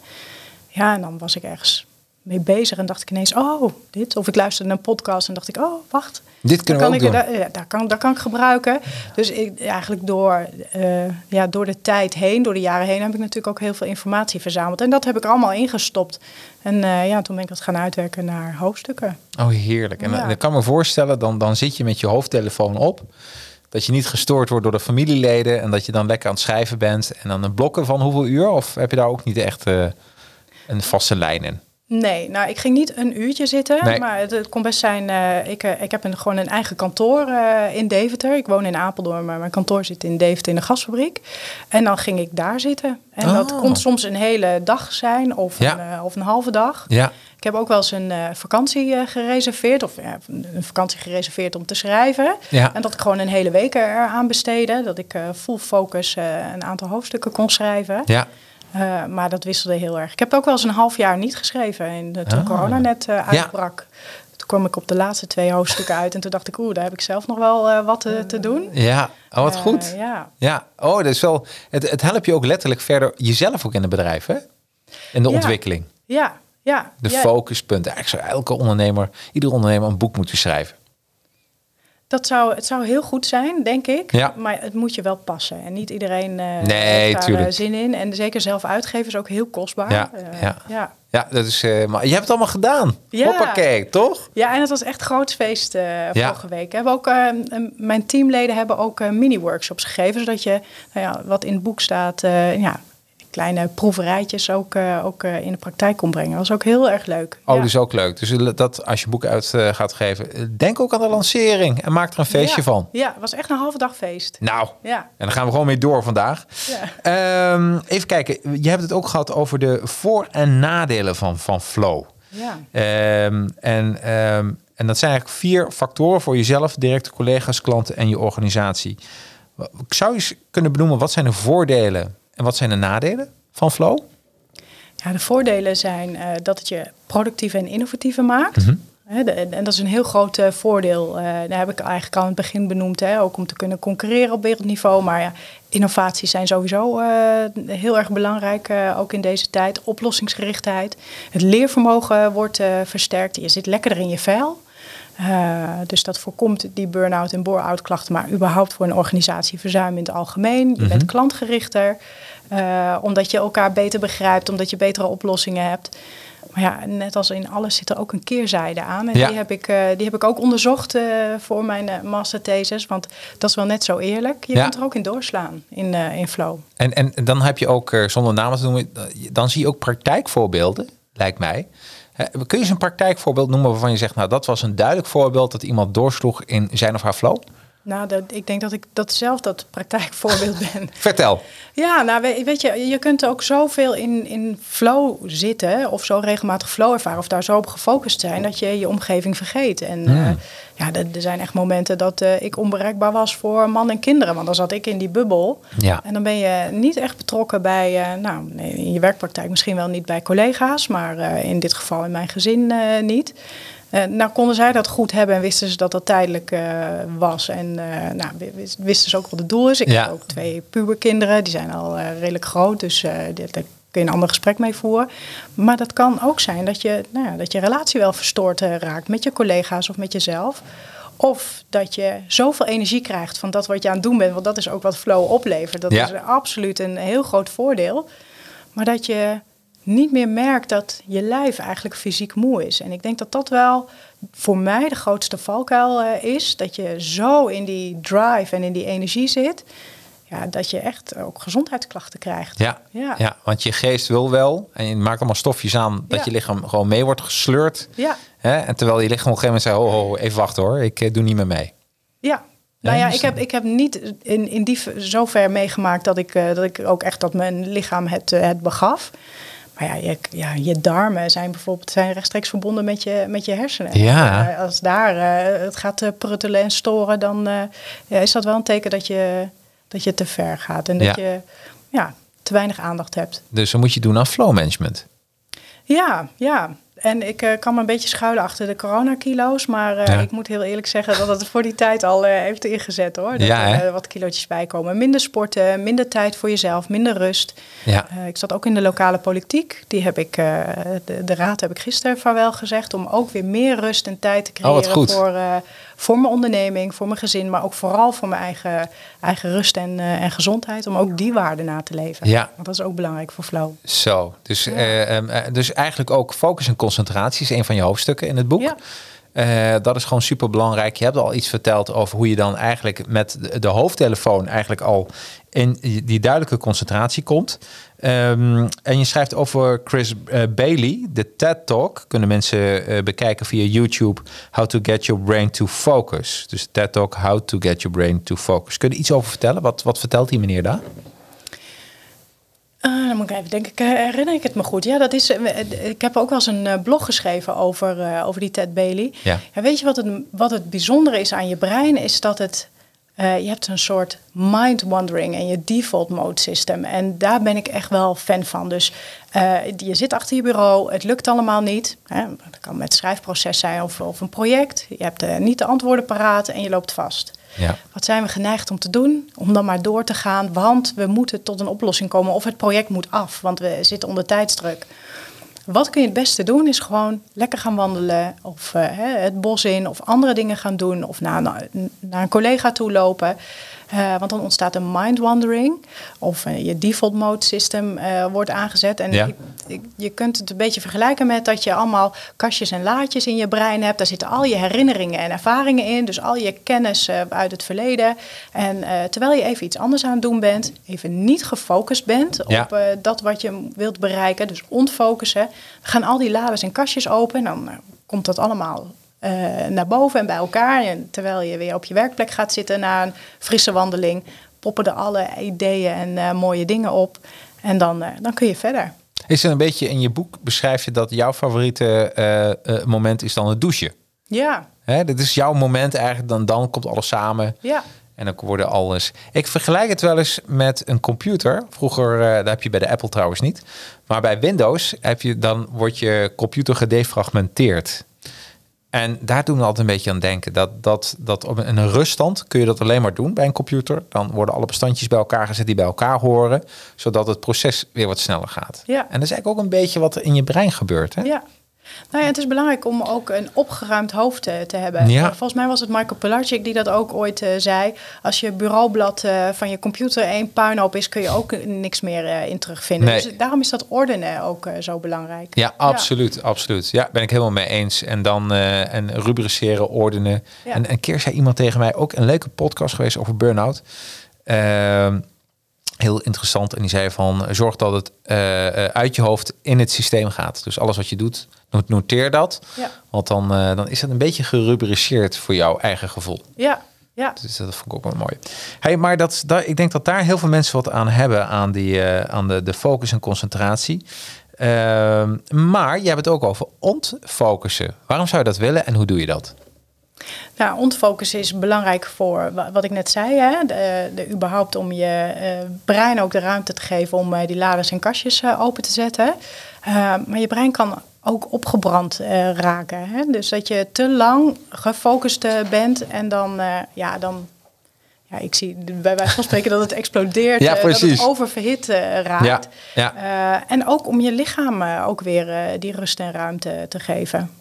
Ja, en dan was ik ergens mee bezig en dacht ik ineens... oh, dit. Of ik luisterde naar een podcast en dacht ik... oh, wacht, Dit kunnen dan we kan ook ik, doen. ja, daar, kan, daar kan ik gebruiken. Dus ik, eigenlijk door, eh, ja, door de tijd heen, door de jaren heen, heb ik natuurlijk ook heel veel informatie verzameld. En dat heb ik allemaal ingestopt. En eh, ja, toen ben ik dat gaan uitwerken naar hoofdstukken. Oh, heerlijk. En Ja. dan- ik kan me voorstellen, dan, dan zit je met je hoofdtelefoon op. Dat je niet gestoord wordt door de familieleden. En dat je dan lekker aan het schrijven bent. En dan een blokken van hoeveel uur? Of heb je daar ook niet echt eh, een vaste lijn in? Nee, nou, ik ging niet een uurtje zitten. Nee. Maar het, het kon best zijn. eh, ik, eh, ik heb een, gewoon een eigen kantoor eh, in Deventer. Ik woon in Apeldoorn, maar mijn kantoor zit in Deventer in de gasfabriek. En dan ging ik daar zitten. En dat kon soms een hele dag zijn of, Ja. een, of een halve dag. Ja. Ik heb ook wel eens een vakantie gereserveerd. Of ja, een vakantie gereserveerd om te schrijven. Ja. En dat ik gewoon een hele week eraan besteedde. Dat ik full focus een aantal hoofdstukken kon schrijven. Ja. Eh, maar dat wisselde heel erg. Ik heb ook wel eens een half jaar niet geschreven. In de, toen Ah. corona net eh, uitbrak. Toen kwam ik op de laatste twee hoofdstukken uit. En toen dacht ik, oeh, daar heb ik zelf nog wel eh, wat te, doen. Ja. Oh, wat goed. ja. Ja. Oh, dat is wel... Het, het helpt je ook letterlijk verder jezelf ook in het bedrijf, hè? In de Ja. ontwikkeling. ja, ja. De focuspunten. Eigenlijk zou elke ondernemer, ieder ondernemer een boek moeten schrijven. Dat zou, het zou heel goed zijn, denk ik. Ja. Maar het moet je wel passen. En niet iedereen eh Nee, heeft daar tuurlijk. eh, zin in. En zeker zelf uitgeven is ook heel kostbaar. Ja, Eh, ja. ja. Ja, dat is... maar je hebt het allemaal gedaan. Ja. Hoppakee, toch? Ja, en het was echt groot feest vorige week. We hebben ook, mijn teamleden hebben ook mini-workshops gegeven. Zodat je, nou ja, wat in het boek staat, ja, kleine proeverijtjes ook, eh, ook eh, in de praktijk kon brengen. Dat was ook heel erg leuk. Oh, ja. dus ook leuk. Dus dat als je boek uit eh, gaat geven, denk ook aan de lancering en maak er een feestje ja. van. Ja, het was echt een halve dag feest. Nou, Ja. en dan gaan we gewoon mee door vandaag. Ja. Ehm, even kijken, je hebt het ook gehad over de voor- en nadelen van, van flow. Ja. Ehm, en, ehm, en dat zijn eigenlijk vier factoren voor jezelf, directe collega's, klanten en je organisatie. Ik zou je eens kunnen benoemen, wat zijn de voordelen en wat zijn de nadelen van flow? Ja, de voordelen zijn eh, dat het je productiever en innovatiever maakt. Mhm. De- en dat is een heel groot eh, voordeel. Eh daar heb ik eigenlijk al aan het begin benoemd. Hè, ook om te kunnen concurreren op wereldniveau. Maar ja, innovaties zijn sowieso heel erg belangrijk. ook in deze tijd. Oplossingsgerichtheid. Het leervermogen wordt versterkt. Je zit lekkerder in je vel. Eh, dus dat voorkomt die burn-out en bore-out klachten. Maar überhaupt voor een organisatie verzuim in het algemeen. Je bent klantgerichter. eh, omdat je elkaar beter begrijpt. Omdat je betere oplossingen hebt. Maar ja, net als in alles zit er ook een keerzijde aan. En Ja. die, heb ik, eh, die heb ik ook onderzocht voor mijn masterthesis. Want dat is wel net zo eerlijk. Je Ja. kunt er ook in doorslaan in, in flow. En, en dan heb je ook, zonder namen te noemen, dan zie je ook praktijkvoorbeelden, lijkt mij. Eh, Kun je eens een praktijkvoorbeeld noemen waarvan je zegt, nou dat was een duidelijk voorbeeld dat iemand doorsloeg in zijn of haar flow? Nou, dat, ik denk dat ik dat zelf dat praktijkvoorbeeld ben. (laughs) Vertel. Ja, nou we- weet je, je kunt ook zoveel in, in flow zitten of zo regelmatig flow ervaren of daar zo op gefocust zijn dat je je omgeving vergeet. En eh, ja, er, er zijn echt momenten dat eh, ik onbereikbaar was voor man en kinderen, want dan zat ik in die bubbel. Ja. En dan ben je niet echt betrokken bij, eh, nou, in je werkpraktijk misschien wel niet bij collega's, maar in dit geval in mijn gezin niet. Eh, nou konden zij dat goed hebben en wisten ze dat dat tijdelijk eh, was. En eh, nou, wi- wis- wisten ze ook wat het doel is. Ik Ja. heb ook twee puberkinderen, die zijn al redelijk groot. Dus daar kun je een ander gesprek mee voeren. Maar dat kan ook zijn dat je, nou ja, dat je relatie wel verstoord raakt met je collega's of met jezelf. Of dat je zoveel energie krijgt van dat wat je aan het doen bent. Want dat is ook wat flow oplevert. Dat Ja. is absoluut een heel groot voordeel. Maar dat je niet meer merkt dat je lijf eigenlijk fysiek moe is. En ik denk dat dat wel voor mij de grootste valkuil eh, is. Dat je zo in die drive en in die energie zit. Ja, dat je echt ook gezondheidsklachten krijgt. Ja, Ja. ja. want je geest wil wel en je maakt allemaal stofjes aan dat Ja. je lichaam gewoon mee wordt gesleurd. Ja. Hè? En terwijl je lichaam op een gegeven moment zei, oh, oh, even wachten hoor, ik eh, doe niet meer mee. Ja. Nou Ja, dus- ik heb, ik heb niet in, in die zover meegemaakt dat ik, eh, dat ik ook echt dat mijn lichaam het, het begaf. Maar ja je, ja, je darmen zijn bijvoorbeeld zijn rechtstreeks verbonden met je, met je hersenen. Ja. Eh, als daar eh, het gaat eh, pruttelen en storen, dan ja, is dat wel een teken dat je, dat je te ver gaat. En dat Ja. je ja, te weinig aandacht hebt. Dus dan moet je doen aan flow management. Ja, ja. En ik eh, kan me een beetje schuilen achter de coronakilo's. Maar eh, Ja. ik moet heel eerlijk zeggen dat het voor die tijd al eh, heeft ingezet hoor. Dat Ja, er wat kilootjes bij komen. Minder sporten, minder tijd voor jezelf, minder rust. Ja. Ik zat ook in de lokale politiek. Die heb ik, de, de raad heb ik gisteren vaarwel gezegd. Om ook weer meer rust en tijd te Oh, creëren goed. voor, voor mijn onderneming, voor mijn gezin. Maar ook vooral voor mijn eigen, eigen rust en, eh, en gezondheid. Om ook die waarden na te leven. Ja. Want dat is ook belangrijk voor flow. Zo, dus, eh, ehm, eh, dus eigenlijk ook focus en concentratie is een van je hoofdstukken in het boek. Ja. Dat is gewoon super belangrijk. Je hebt al iets verteld over hoe je dan eigenlijk met de hoofdtelefoon eigenlijk al in die duidelijke concentratie komt. Ehm, en je schrijft over Chris eh, Bailey, de TED Talk. Kunnen mensen eh, bekijken via YouTube. How to get your brain to focus. Dus TED Talk, How to get your brain to focus. Kun je iets over vertellen? Wat, wat vertelt die meneer daar? Ah, dan moet ik even denken, ik, eh, herinner ik het me goed? Ja, dat is. Ik heb ook wel eens een blog geschreven over, over die Ted Bailey. Ja. weet je wat het, wat het bijzondere is aan je brein? Is dat het. Eh, je hebt een soort mind wandering en je default mode system. En daar ben ik echt wel fan van. Dus eh, je zit achter je bureau, het lukt allemaal niet. Hè? Dat kan met schrijfproces zijn of, of een project. Je hebt eh, niet de antwoorden paraat en je loopt vast. Ja. Wat zijn we geneigd om te doen? Om dan maar door te gaan, want we moeten tot een oplossing komen of het project moet af, want we zitten onder tijdsdruk. Wat kun je het beste doen? Is gewoon lekker gaan wandelen of eh, het bos in of andere dingen gaan doen of naar, naar een collega toe lopen. Eh, want dan ontstaat een mind wandering of eh, je default mode system eh, wordt aangezet. En Ja. ik- ik- je kunt het een beetje vergelijken met dat je allemaal kastjes en laadjes in je brein hebt. Daar zitten al je herinneringen en ervaringen in. Dus al je kennis uit het verleden. En terwijl je even iets anders aan het doen bent, even niet gefocust bent Ja. op dat wat je wilt bereiken, dus ontfocussen, gaan al die laders en kastjes open. En dan eh, komt dat allemaal naar boven en bij elkaar. En terwijl je weer op je werkplek gaat zitten na een frisse wandeling, poppen er alle ideeën en eh, mooie dingen op. En dan, eh, dan kun je verder. Is er een beetje in je boek beschrijf je dat jouw favoriete eh, eh, moment is dan het douchen? Ja, Hè, dit is jouw moment eigenlijk, dan, dan komt alles samen. ja. En dan worden alles. Ik vergelijk het wel eens met een computer. Vroeger, eh daar heb je bij de Apple trouwens niet. Maar bij Windows heb je, dan wordt je computer gedefragmenteerd. En daar doen we altijd een beetje aan denken. Dat, dat, dat op een, ruststand kun je dat alleen maar doen bij een computer. Dan worden alle bestandjes bij elkaar gezet die bij elkaar horen. Zodat het proces weer wat sneller gaat. Ja. En dat is eigenlijk ook een beetje wat er in je brein gebeurt. Hè? Ja. Nou ja, het is belangrijk om ook een opgeruimd hoofd te, te hebben. Ja. Eh, Volgens mij was het Michael Pilarczyk die dat ook ooit eh, zei. Als je bureaublad eh, van je computer één puinhoop is, kun je ook niks meer eh, in terugvinden. Nee. Dus daarom is dat ordenen ook eh, zo belangrijk. Ja, absoluut, absoluut. Ja, ben ik helemaal mee eens. En dan eh, en rubriceren, ordenen. Ja. En een keer zei iemand tegen mij, ook een leuke podcast geweest over burn-out. Ehm, heel interessant. En die zei van, zorg dat het eh, eh, uit je hoofd in het systeem gaat. Dus alles wat je doet, noteer dat. Ja. Want dan, eh, dan is het een beetje gerubriceerd voor jouw eigen gevoel. Ja, ja. Dus dat vond ik ook wel mooi. Hey, maar dat, dat, ik denk dat daar heel veel mensen wat aan hebben aan, die, eh, aan de, de focus en concentratie. Ehm, maar je hebt het ook over ontfocussen. Waarom zou je dat willen en hoe doe je dat? Nou, ontfocus is belangrijk voor wa- wat ik net zei. Hè? De, de, überhaupt om je eh, brein ook de ruimte te geven om die laders en kastjes open te zetten. Eh, maar je brein kan ook opgebrand eh, raken. Hè? Dus dat je te lang gefocust eh, bent en dan, eh, ja, dan, ja, ik zie bij wijze van spreken dat het explodeert, (laughs) Ja, dat het oververhit raakt. Ja, ja. En ook om je lichaam ook weer die rust en ruimte te geven.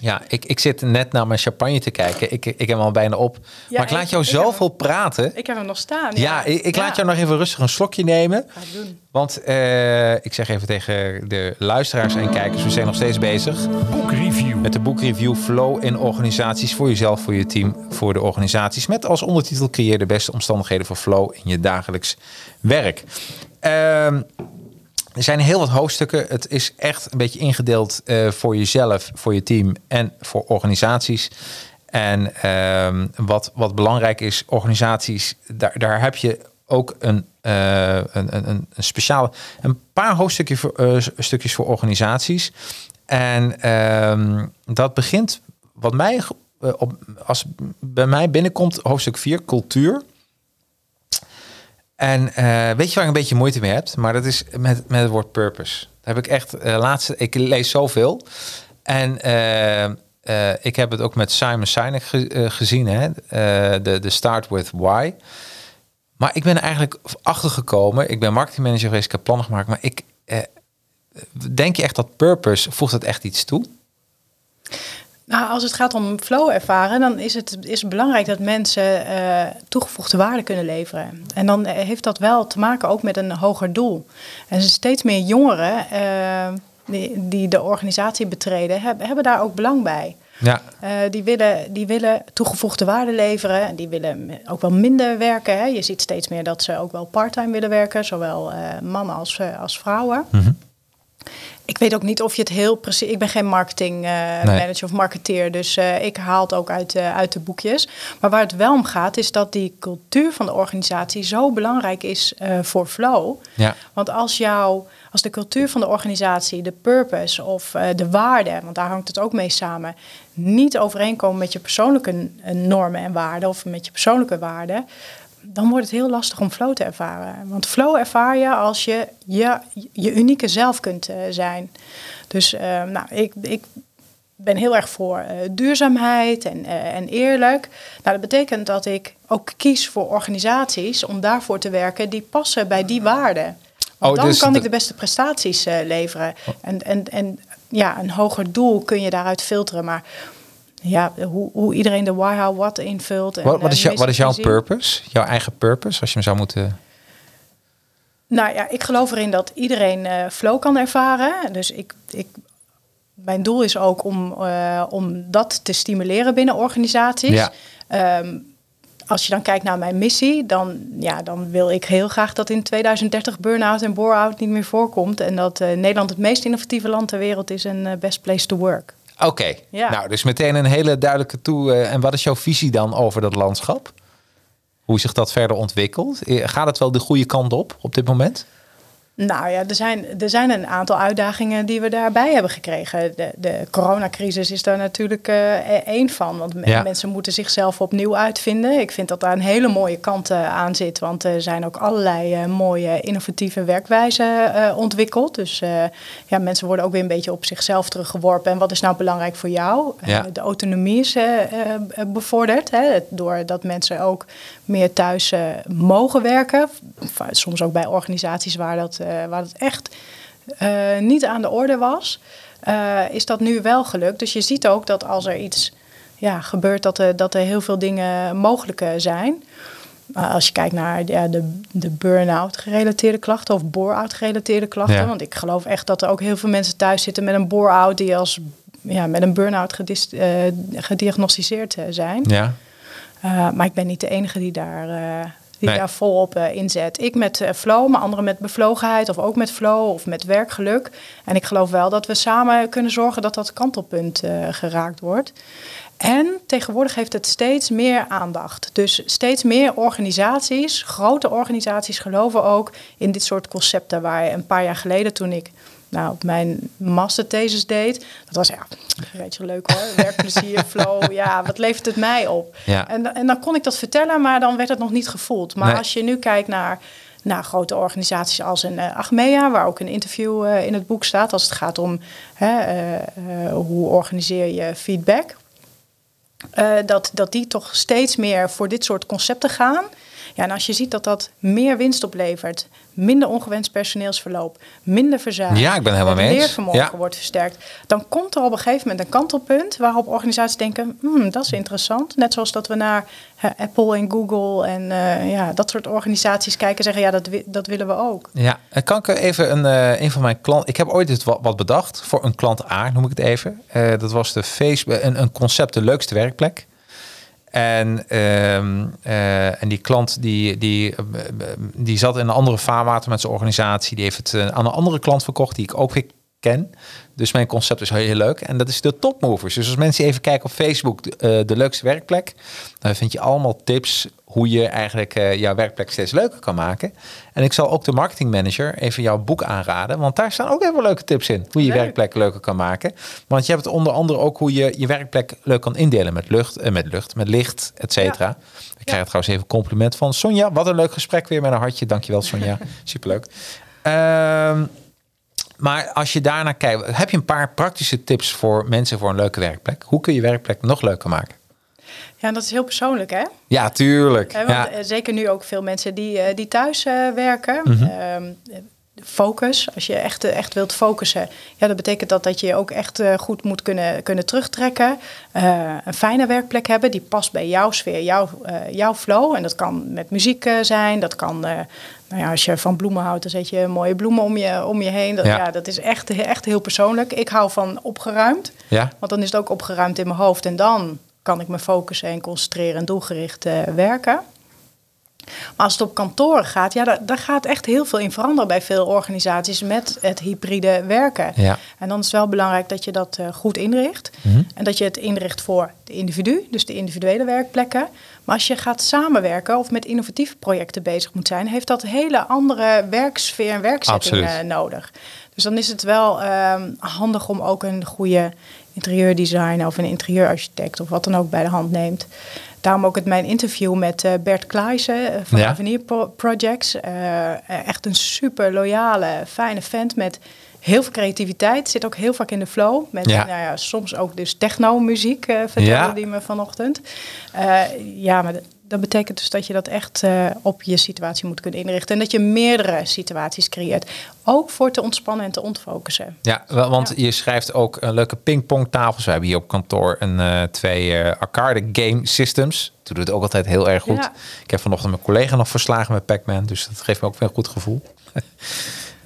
Ja, ik, ik zit net naar mijn champagne te kijken. Ik, ik heb hem al bijna op. Ja, maar ik laat jou ik zoveel praten. Ik heb hem nog staan. ja, ik, ik laat jou nog even rustig een slokje nemen. Ga doen. Want eh, ik zeg even tegen de luisteraars en kijkers, we zijn nog steeds bezig Boekreview. met de boekreview Flow in organisaties voor jezelf, voor je team, voor de organisaties. Met als ondertitel creëer de beste omstandigheden voor flow in je dagelijks werk. Ehm, er zijn heel wat hoofdstukken. Het is echt een beetje ingedeeld eh, voor jezelf, voor je team en voor organisaties. En ehm, wat, wat belangrijk is, organisaties, daar, daar heb je ook een, eh, een, een, een speciale, een paar hoofdstukjes voor, eh, stukjes voor organisaties. En ehm, dat begint, wat mij, op, als bij mij binnenkomt, hoofdstuk 4, cultuur. En eh, weet je waar ik een beetje moeite mee heb? Maar dat is met, met het woord purpose. Daar heb ik echt eh laatste. Ik lees zoveel. En eh, ik heb het ook met Simon Sinek ge- gezien, hè? De, de Start with Why. Maar ik ben er eigenlijk achter gekomen. Ik ben marketingmanager geweest, ik heb plannen gemaakt. Maar ik denk je echt dat purpose voegt het echt iets toe? Nou, als het gaat om flow ervaren, dan is het, is het belangrijk dat mensen eh, toegevoegde waarde kunnen leveren. En dan eh, heeft dat wel te maken ook met een hoger doel. En steeds meer jongeren eh, die, die de organisatie betreden, hebben, hebben daar ook belang bij. Ja, die, willen, die willen toegevoegde waarde leveren. En die willen ook wel minder werken. Hè. Je ziet steeds meer dat ze ook wel parttime willen werken. Zowel mannen als, als vrouwen. Ik weet ook niet of je het heel precies... Ik ben geen marketing eh, Nee. manager of marketeer. Dus eh, ik haal het ook uit, eh, uit de boekjes. Maar waar het wel om gaat is dat die cultuur van de organisatie... zo belangrijk is voor flow. ja, Want als, jou, als de cultuur van de organisatie, de purpose of de waarden, want daar hangt het ook mee samen, niet overeenkomen met je persoonlijke normen en waarden of met je persoonlijke waarden, dan wordt het heel lastig om flow te ervaren. Want flow ervaar je als je je, je unieke zelf kunt eh, zijn. Dus eh, nou, ik, ik ben heel erg voor eh, duurzaamheid en, en eerlijk. Nou, dat betekent dat ik ook kies voor organisaties om daarvoor te werken die passen bij die waarden. Want Oh, dan dus kan de- ik de beste prestaties leveren. En, en, en ja, een hoger doel kun je daaruit filteren. Maar ja, hoe, hoe iedereen de why, how, what invult. En, wat, wat, eh, is jou, wat is jouw purpose? Jouw eigen purpose, als je hem zou moeten... Nou ja, ik geloof erin dat iedereen eh, flow kan ervaren. Dus ik, ik, mijn doel is ook om, eh, om dat te stimuleren binnen organisaties. Ja. Ehm, als je dan kijkt naar mijn missie, dan, ja, dan wil ik heel graag dat in 2030 burn-out en bore-out niet meer voorkomt. En dat eh, Nederland het meest innovatieve land ter wereld is en eh, best place to work. Oké, Ja. nou dus meteen een hele duidelijke toe. eh, en wat is jouw visie dan over dat landschap? Hoe zich dat verder ontwikkelt? Eh, Gaat het wel de goede kant op op dit moment? Nou ja, er zijn, er zijn een aantal uitdagingen die we daarbij hebben gekregen. De, de coronacrisis is daar natuurlijk eh, e- één van. Want Ja. mensen moeten zichzelf opnieuw uitvinden. Ik vind dat daar een hele mooie kant eh, aan zit. Want er zijn ook allerlei eh, mooie innovatieve werkwijzen ontwikkeld. Dus ja, mensen worden ook weer een beetje op zichzelf teruggeworpen. En wat is nou belangrijk voor jou? Ja. de autonomie is bevorderd. Hè, doordat mensen ook meer thuis mogen werken. Soms ook bij organisaties waar dat, waar dat echt eh, niet aan de orde was. eh, is dat nu wel gelukt. Dus je ziet ook dat als er iets ja, gebeurt, dat er, dat er heel veel dingen mogelijk eh, zijn. Als je kijkt naar ja, de, de burn-out gerelateerde klachten of bore-out gerelateerde klachten. Ja. Want ik geloof echt dat er ook heel veel mensen thuis zitten met een bore-out die als ja, met een burn-out gedis- eh, gediagnosticeerd eh, zijn. Ja. Uh, maar ik ben niet de enige die daar, uh, die Nee. daar volop uh, inzet. Ik met uh, flow, maar anderen met bevlogenheid of ook met flow of met werkgeluk. En ik geloof wel dat we samen kunnen zorgen dat dat kantelpunt uh, geraakt wordt. En tegenwoordig heeft het steeds meer aandacht. Dus steeds meer organisaties, grote organisaties, geloven ook in dit soort concepten. Waar een paar jaar geleden, toen ik nou, op mijn masterthesis deed. Dat was ja, een beetje leuk hoor. (laughs) Werkplezier, flow. Ja, wat levert het mij op? Ja. En, en dan kon ik dat vertellen, maar dan werd het nog niet gevoeld. Maar Nee. als je nu kijkt naar, naar grote organisaties als een uh, Achmea, waar ook een interview uh, in het boek staat als het gaat om hè, uh, hoe organiseer je feedback. dat, dat die toch steeds meer voor dit soort concepten gaan. Ja, en als je ziet dat dat meer winst oplevert, minder ongewenst personeelsverloop, minder verzuim, ja, ik ben helemaal mee het leervermogen ja. wordt versterkt, dan komt er op een gegeven moment een kantelpunt waarop organisaties denken, hmm, dat is interessant. Net zoals dat we naar uh, Apple en Google en uh, ja, dat soort organisaties kijken en zeggen, ja, dat, dat willen we ook. Ja, en kan ik even een, uh, een van mijn klanten, ik heb ooit het wat, wat, bedacht voor een klant A, noem ik het even. dat was de Facebook, een, een concept, de leukste werkplek. En, um, uh, en die klant die, die, die zat in een andere vaarwater met zijn organisatie. Die heeft het uh, aan een andere klant verkocht die ik ook weer ken. Dus mijn concept is heel, leuk. En dat is de topmovers. Dus als mensen even kijken op Facebook, uh, de leukste werkplek. Dan vind je allemaal tips hoe je eigenlijk uh, jouw werkplek steeds leuker kan maken. En ik zal ook de marketingmanager even jouw boek aanraden. Want daar staan ook heel veel leuke tips in. Hoe je leuk. werkplek leuker kan maken. Want je hebt onder andere ook hoe je je werkplek leuk kan indelen. Met lucht, uh, met, lucht met licht, et cetera. Ja. Ik krijg ja. trouwens even compliment van Sonja. Wat een leuk gesprek weer met een hartje. Dankjewel Sonja. (laughs) Superleuk. Uh, maar als je daarnaar kijkt, heb je een paar praktische tips voor mensen voor een leuke werkplek? Hoe kun je werkplek nog leuker maken? Ja, dat is heel persoonlijk, hè? Ja, tuurlijk. want ja. Zeker nu ook veel mensen die, die thuis uh, werken. Mm -hmm. focus, als je echt, echt wilt focussen, ja, dat betekent dat, dat je ook echt goed moet kunnen, kunnen terugtrekken. Uh, een fijne werkplek hebben die past bij jouw sfeer, jouw, jouw flow. En dat kan met muziek zijn, dat kan nou ja, als je van bloemen houdt, dan zet je mooie bloemen om je, om je heen. Dat, ja. ja. dat is echt, echt heel persoonlijk. Ik hou van opgeruimd. Ja. Want dan is het ook opgeruimd in mijn hoofd. En dan kan ik me focussen en concentreren en doelgericht uh, werken. Maar als het op kantoren gaat, ja, daar, daar, gaat echt heel veel in veranderen bij veel organisaties met het hybride werken. Ja. En dan is het wel belangrijk dat je dat uh, goed inricht. Mhm. Mm -hmm. En dat je het inricht voor de individu, dus de individuele werkplekken. Maar als je gaat samenwerken of met innovatieve projecten bezig moet zijn, heeft dat hele andere werksfeer en werkzetting uh, nodig. Dus dan is het wel uh, handig om ook een goede interieurdesigner of een interieurarchitect of wat dan ook bij de hand neemt. Daarom ook het mijn interview met uh, Bert Kleijsen van Ja. Avenir Pro Projects. Uh, echt een super loyale, fijne vent met heel veel creativiteit. Zit ook heel vaak in de flow. Met Ja. Nou ja, soms ook dus techno-muziek, uh, vertelde Ja. die me vanochtend. Ja, maar dat- betekent dus dat je dat echt uh, op je situatie moet kunnen inrichten. En dat je meerdere situaties creëert. Ook voor te ontspannen en te ontfocussen. Ja, want Ja. je schrijft ook een leuke pingpongtafels. We hebben hier op kantoor een, eh, twee eh, arcade game systems. Dat doet het ook altijd heel erg goed. Ja. Ik heb vanochtend mijn collega nog verslagen met Pac-Man. Dus dat geeft me ook weer een goed gevoel. (laughs)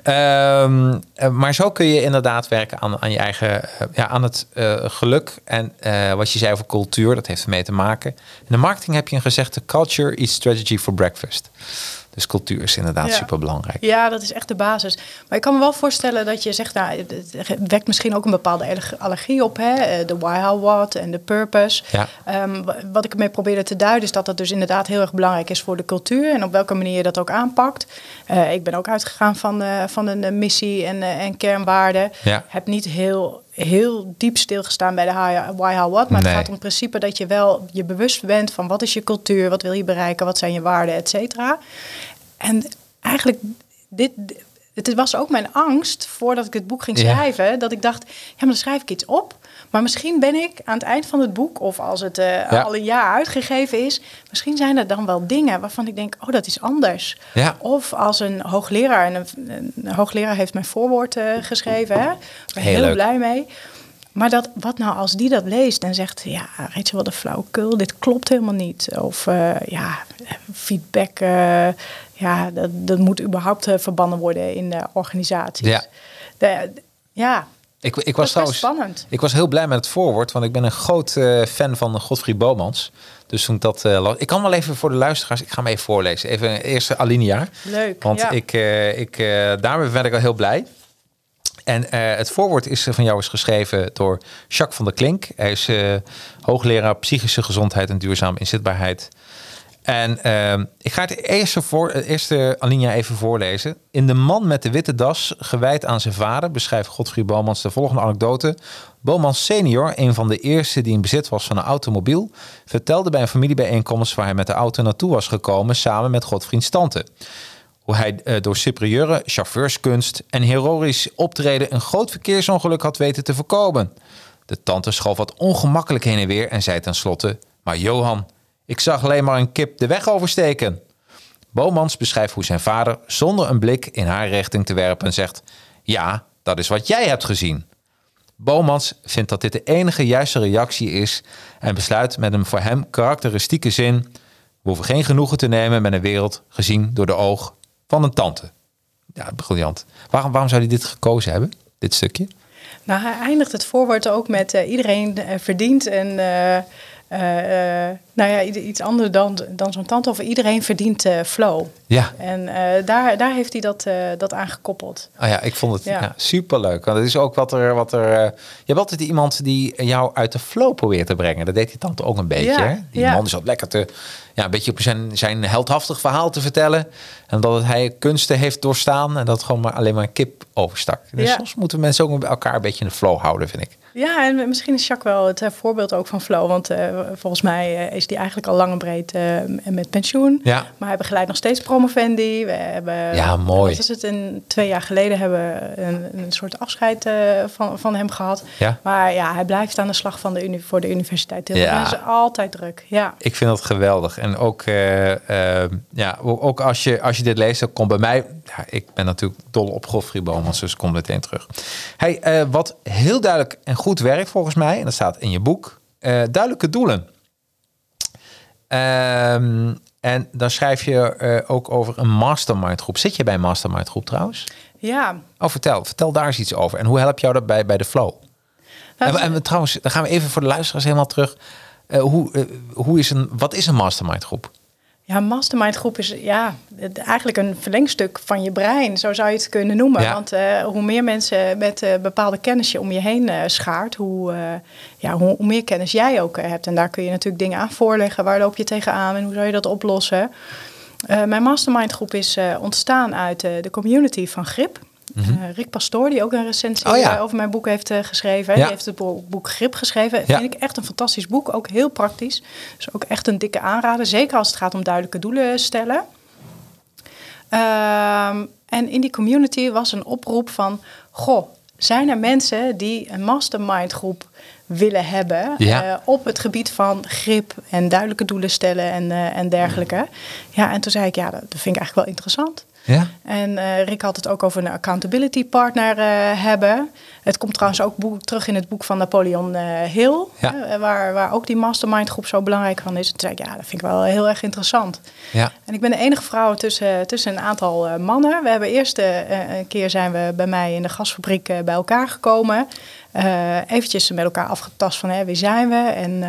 Ehm, eh, maar zo kun je inderdaad werken aan, aan je eigen, eh, ja, aan het eh, geluk. En wat je zei over cultuur, dat heeft ermee te maken. In de marketing heb je een gezegde, culture is strategy for breakfast. Dus cultuur is inderdaad Ja. super belangrijk. Ja, dat is echt de basis. Maar ik kan me wel voorstellen dat je zegt, nou, het wekt misschien ook een bepaalde allerg- allergie op, hè? Eh, de why, how, what en de purpose. Ja. Ehm, wa- wat ik ermee probeerde te duiden is dat dat dus inderdaad heel erg belangrijk is voor de cultuur en op welke manier je dat ook aanpakt. Eh, ik ben ook uitgegaan van, eh, van een missie en, eh, en kernwaarden. Ja. Heb niet heel, heel diep stilgestaan bij de why, how, what, maar Nee. het gaat om het principe dat je wel je bewust bent van wat is je cultuur, wat wil je bereiken, wat zijn je waarden, et cetera. En eigenlijk, dit, het was ook mijn angst voordat ik het boek ging Ja. schrijven. Dat ik dacht, ja, maar dan schrijf ik iets op. Maar misschien ben ik aan het eind van het boek, of als het Ja. al een jaar uitgegeven is, misschien zijn er dan wel dingen waarvan ik denk, oh, dat is anders. Ja. Of als een hoogleraar, en een, een hoogleraar heeft mijn voorwoord eh, geschreven, hè? Ik ben Heel heel, leuk. blij mee. Maar dat, wat nou als die dat leest en zegt, ja, Rachel, wat een flauwekul, dit klopt helemaal niet. Of eh, ja, feedback, ja, dat, dat moet überhaupt eh, verbannen worden in de organisaties. Ja. De- ja, Ik, ik was trouwens spannend. Ik was heel blij met het voorwoord, want ik ben een groot eh, fan van Godfried Bomans. Dus toen dat las- ik kan wel even voor de luisteraars, ik ga hem even voorlezen. Even een eerste alinea. Leuk, Want ja. ik, ik, daarmee ben ik al heel blij. En het voorwoord is, van jou is geschreven door Jacques van der Klink. Hij is hoogleraar psychische gezondheid en duurzame inzetbaarheid. En ehm, ik ga het eerste, voor, het eerste alinea even voorlezen. In De Man met de Witte Das, gewijd aan zijn vader, beschrijft Godfried Bomans de volgende anekdote. Bomans senior, een van de eerste die in bezit was van een automobiel, vertelde bij een familiebijeenkomst waar hij met de auto naartoe was gekomen samen met Godfrieds tante. hoe hij eh, door superieure chauffeurskunst en heroïsch optreden een groot verkeersongeluk had weten te voorkomen. De tante schoof wat ongemakkelijk heen en weer en zei tenslotte: Maar Johan, ik zag alleen maar een kip de weg oversteken. Bomans beschrijft hoe zijn vader, zonder een blik in haar richting te werpen, zegt: Ja, dat is wat jij hebt gezien. Bomans vindt dat dit de enige juiste reactie is en besluit met een voor hem karakteristieke zin: We hoeven geen genoegen te nemen met een wereld gezien door de oog van een tante. Ja, briljant. Waarom, waarom zou hij dit gekozen hebben, dit stukje? Nou, hij eindigt het voorwoord ook met eh, iedereen eh, verdient en eh, eh, nou ja, iets anders dan, dan zo'n tante. Of iedereen verdient eh, flow. Ja. En eh, daar, daar heeft hij dat, eh, dat aan gekoppeld. Oh ja, ik vond het ja. Ja. superleuk. Want het is ook wat er... Wat er eh, je hebt altijd iemand die jou uit de flow probeert te brengen. Dat deed die tante ook een beetje. Ja, hè? Die man is wat lekker te... Ja, een beetje op zijn, zijn heldhaftig verhaal te vertellen. En dat hij kunsten heeft doorstaan. En dat gewoon maar alleen maar een kip overstak. Dus soms moeten mensen ook met elkaar een beetje in de flow houden, vind ik. Ja, en misschien is Jacques wel het eh, voorbeeld ook van flow. Want eh, volgens mij eh, is die eigenlijk al lang en breed eh, met pensioen. Ja. Maar hij begeleidt nog steeds promovendi. We hebben, Ja, mooi. Wat is het? Een, twee jaar geleden hebben we een, een soort afscheid van, van hem gehad. Ja. Maar ja, hij blijft aan de slag van de uni, voor de universiteit. Ja. Ja. is altijd druk. Ja. Ik vind dat geweldig. En ook, ja, ook als, je, als je dit leest, dan komt bij mij... Ja, ik ben natuurlijk dol op Godfried Bomans, dus kom meteen terug. Hey, eh, wat heel duidelijk en goed werkt volgens mij, en dat staat in je boek, eh, duidelijke doelen. Ehm, en dan schrijf je eh, ook over een mastermind groep. Zit je bij een mastermind groep trouwens? ja. Oh, vertel. Vertel daar eens iets over. En hoe help jou dat bij, bij de flow? En, en trouwens, dan gaan we even voor de luisteraars helemaal terug. Hoe, hoe is een, wat is een mastermind groep? Ja, mastermind groep is ja, het- eigenlijk een verlengstuk van je brein. Zo zou je het kunnen noemen. Ja. Want eh, hoe meer mensen met eh, bepaalde kennis je om je heen eh, schaart, hoe, ja, hoe, hoe meer kennis jij ook hebt. En daar kun je natuurlijk dingen aan voorleggen. Waar loop je tegenaan en hoe zou je dat oplossen? Mijn mastermind groep is ontstaan uit de community van Grip. Eh, Rick Pastoor, die ook een recensie Mhm. Oh ja. eh, over mijn boek heeft eh, geschreven. Ja. Die heeft het boek, Grip geschreven. Ja. Vind ik echt een fantastisch boek. Ook heel praktisch. Dus ook echt een dikke aanrader. Zeker als het gaat om duidelijke doelen stellen. Ehm, en in die community was een oproep van... Goh, zijn er mensen die een mastermind groep willen hebben... Ja. op het gebied van grip en duidelijke doelen stellen en, en dergelijke? Ja, en toen zei ik, ja, dat, dat vind ik eigenlijk wel interessant. Ja? En eh, Rick had het ook over een accountability partner eh, hebben. Het komt trouwens ook boek, terug in het boek van Napoleon eh, Hill, Ja. waar, waar ook die mastermind groep zo belangrijk van is. En toen zei ik, ja, dat vind ik wel heel erg interessant. Ja. En ik ben de enige vrouw tussen, tussen een aantal mannen. We hebben eerst een keer zijn we bij mij in de gasfabriek bij elkaar gekomen. Eventjes met elkaar afgetast van hè, wie zijn we en,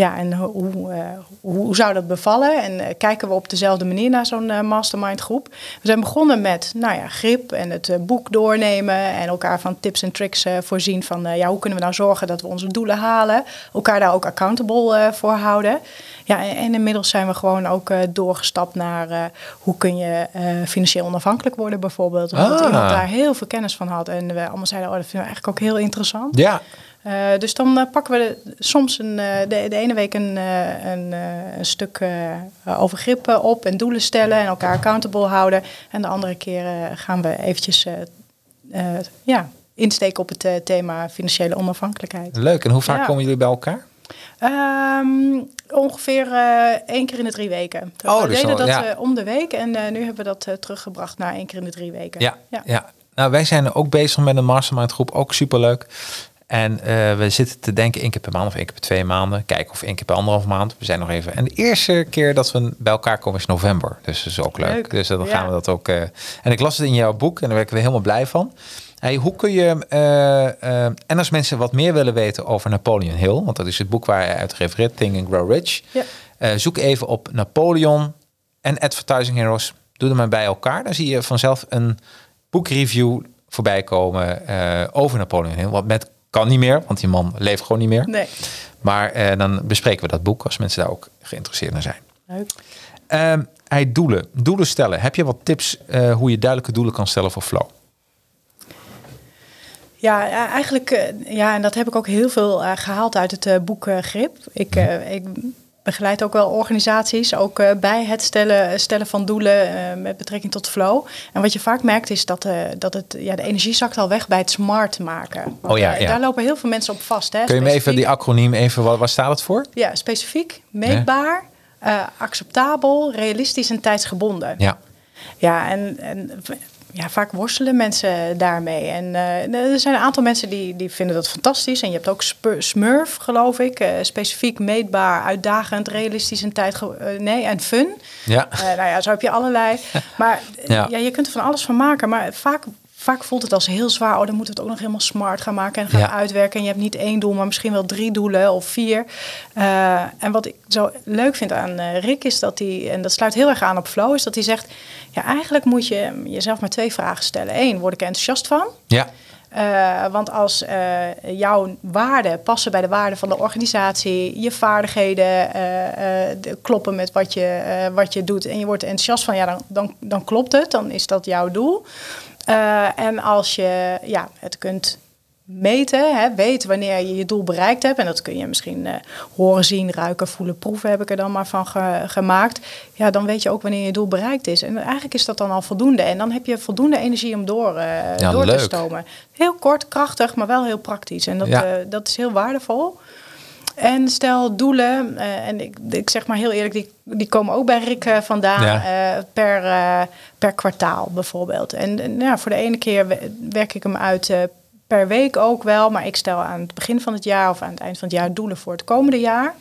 ja, en hoe, eh, hoe, hoe zou dat bevallen? En eh, kijken we op dezelfde manier naar zo'n eh, mastermind groep. We zijn begonnen met nou ja, grip en het boek doornemen en elkaar van tips en tricks voorzien van ja, hoe kunnen we nou zorgen dat we onze doelen halen. Elkaar daar ook accountable voor houden. Ja, en, en inmiddels zijn we gewoon ook doorgestapt naar hoe kun je financieel onafhankelijk worden bijvoorbeeld. Omdat Ah. iemand daar heel veel kennis van had. En we allemaal zeiden, oh, dat vinden we eigenlijk ook heel interessant. Ja. Eh, dus dan eh, pakken we de- soms een, eh, de, de ene week een, een, een stuk over grip op en doelen stellen en elkaar accountable houden. En de andere keer gaan we eventjes ja, insteken op het thema financiële onafhankelijkheid. Leuk. En hoe vaak Ja. komen jullie bij elkaar? Ehm, ongeveer één keer in de drie weken. Oh, we deden dat ja. om de week en nu hebben we dat teruggebracht naar één keer in de drie weken. Ja, ja. Nou, wij zijn ook bezig met een mastermind groep. Ook superleuk. En eh, we zitten te denken één keer per maand of één keer per twee maanden. Kijken of één keer per anderhalf maand. We zijn nog even. En de eerste keer dat we bij elkaar komen is november. Dus dat is ook leuk. Leuk, Dus dan ja. gaan we dat ook. eh, en ik las het in jouw boek en daar werd ik weer helemaal blij van. Hey, hoe kun je. eh, en als mensen wat meer willen weten over Napoleon Hill, want dat is het boek waar hij uit refereert, Think and Grow Rich. Ja. Zoek even op Napoleon en Advertising Heroes. Doe er maar bij elkaar. Dan zie je vanzelf een boekreview voorbij komen over Napoleon Hill. Wat met kan niet meer, want die man leeft gewoon niet meer. Nee, Maar eh, dan bespreken we dat boek als mensen daar ook geïnteresseerd in zijn. leuk. Ehm, hij doelen. Doelen stellen. Heb je wat tips eh, hoe je duidelijke doelen kan stellen voor flow? Ja, ja, eigenlijk, eh, ja, en dat heb ik ook heel veel eh, gehaald uit het boek Grip. Ik, eh, ik begeleid ook wel organisaties, ook eh, bij het stellen, stellen van doelen eh, met betrekking tot flow. En wat je vaak merkt is dat, eh, dat het, ja, de energie zakt al weg bij het smart maken. Want, Oh ja, ja. Daar lopen heel veel mensen op vast. Hè? Kun je me even die acroniem even, wat, waar staat het voor? Ja, specifiek, meetbaar, acceptabel, realistisch en tijdsgebonden. Ja. Ja, en, en ja, vaak worstelen mensen daarmee. En eh, er zijn een aantal mensen die, die vinden dat fantastisch. En je hebt ook Smurf, geloof ik. eh, specifiek, meetbaar, uitdagend, realistisch en tijd... nee, en fun. Ja. Eh, nou ja, zo heb je allerlei. (laughs) Maar Ja. ja. je kunt er van alles van maken. Maar vaak, vaak voelt het als heel zwaar. Oh, dan moeten we het ook nog helemaal smart gaan maken en gaan Ja. uitwerken. En je hebt niet één doel, maar misschien wel drie doelen of vier. Eh, en wat ik zo leuk vind aan eh, Rick is dat hij, en dat sluit heel erg aan op Flow, is dat hij zegt: ja, eigenlijk moet je jezelf maar twee vragen stellen. Eén, word ik er enthousiast van? Ja. Eh, want als jouw waarden passen bij de waarden van de organisatie, je vaardigheden de- kloppen met wat je, wat je doet en je wordt enthousiast van, ja, dan, dan, dan klopt het, dan is dat jouw doel. Eh, en als je ja, het kunt meten, hè, weet wanneer je je doel bereikt hebt, en dat kun je misschien eh, horen, zien, ruiken, voelen, proeven, heb ik er dan maar van ge- gemaakt. Ja, dan weet je ook wanneer je doel bereikt is. En eigenlijk is dat dan al voldoende. En dan heb je voldoende energie om door, eh, Ja, door leuk. te stomen. Heel kort, krachtig, maar wel heel praktisch. En dat, Ja. dat is heel waardevol. En stel doelen, eh, en ik, ik zeg maar heel eerlijk, die, die komen ook bij Rick eh, vandaan Ja. eh, per, per kwartaal bijvoorbeeld. En, en ja, voor de ene keer we- werk ik hem uit per week ook wel, maar ik stel aan het begin van het jaar of aan het eind van het jaar doelen voor het komende jaar.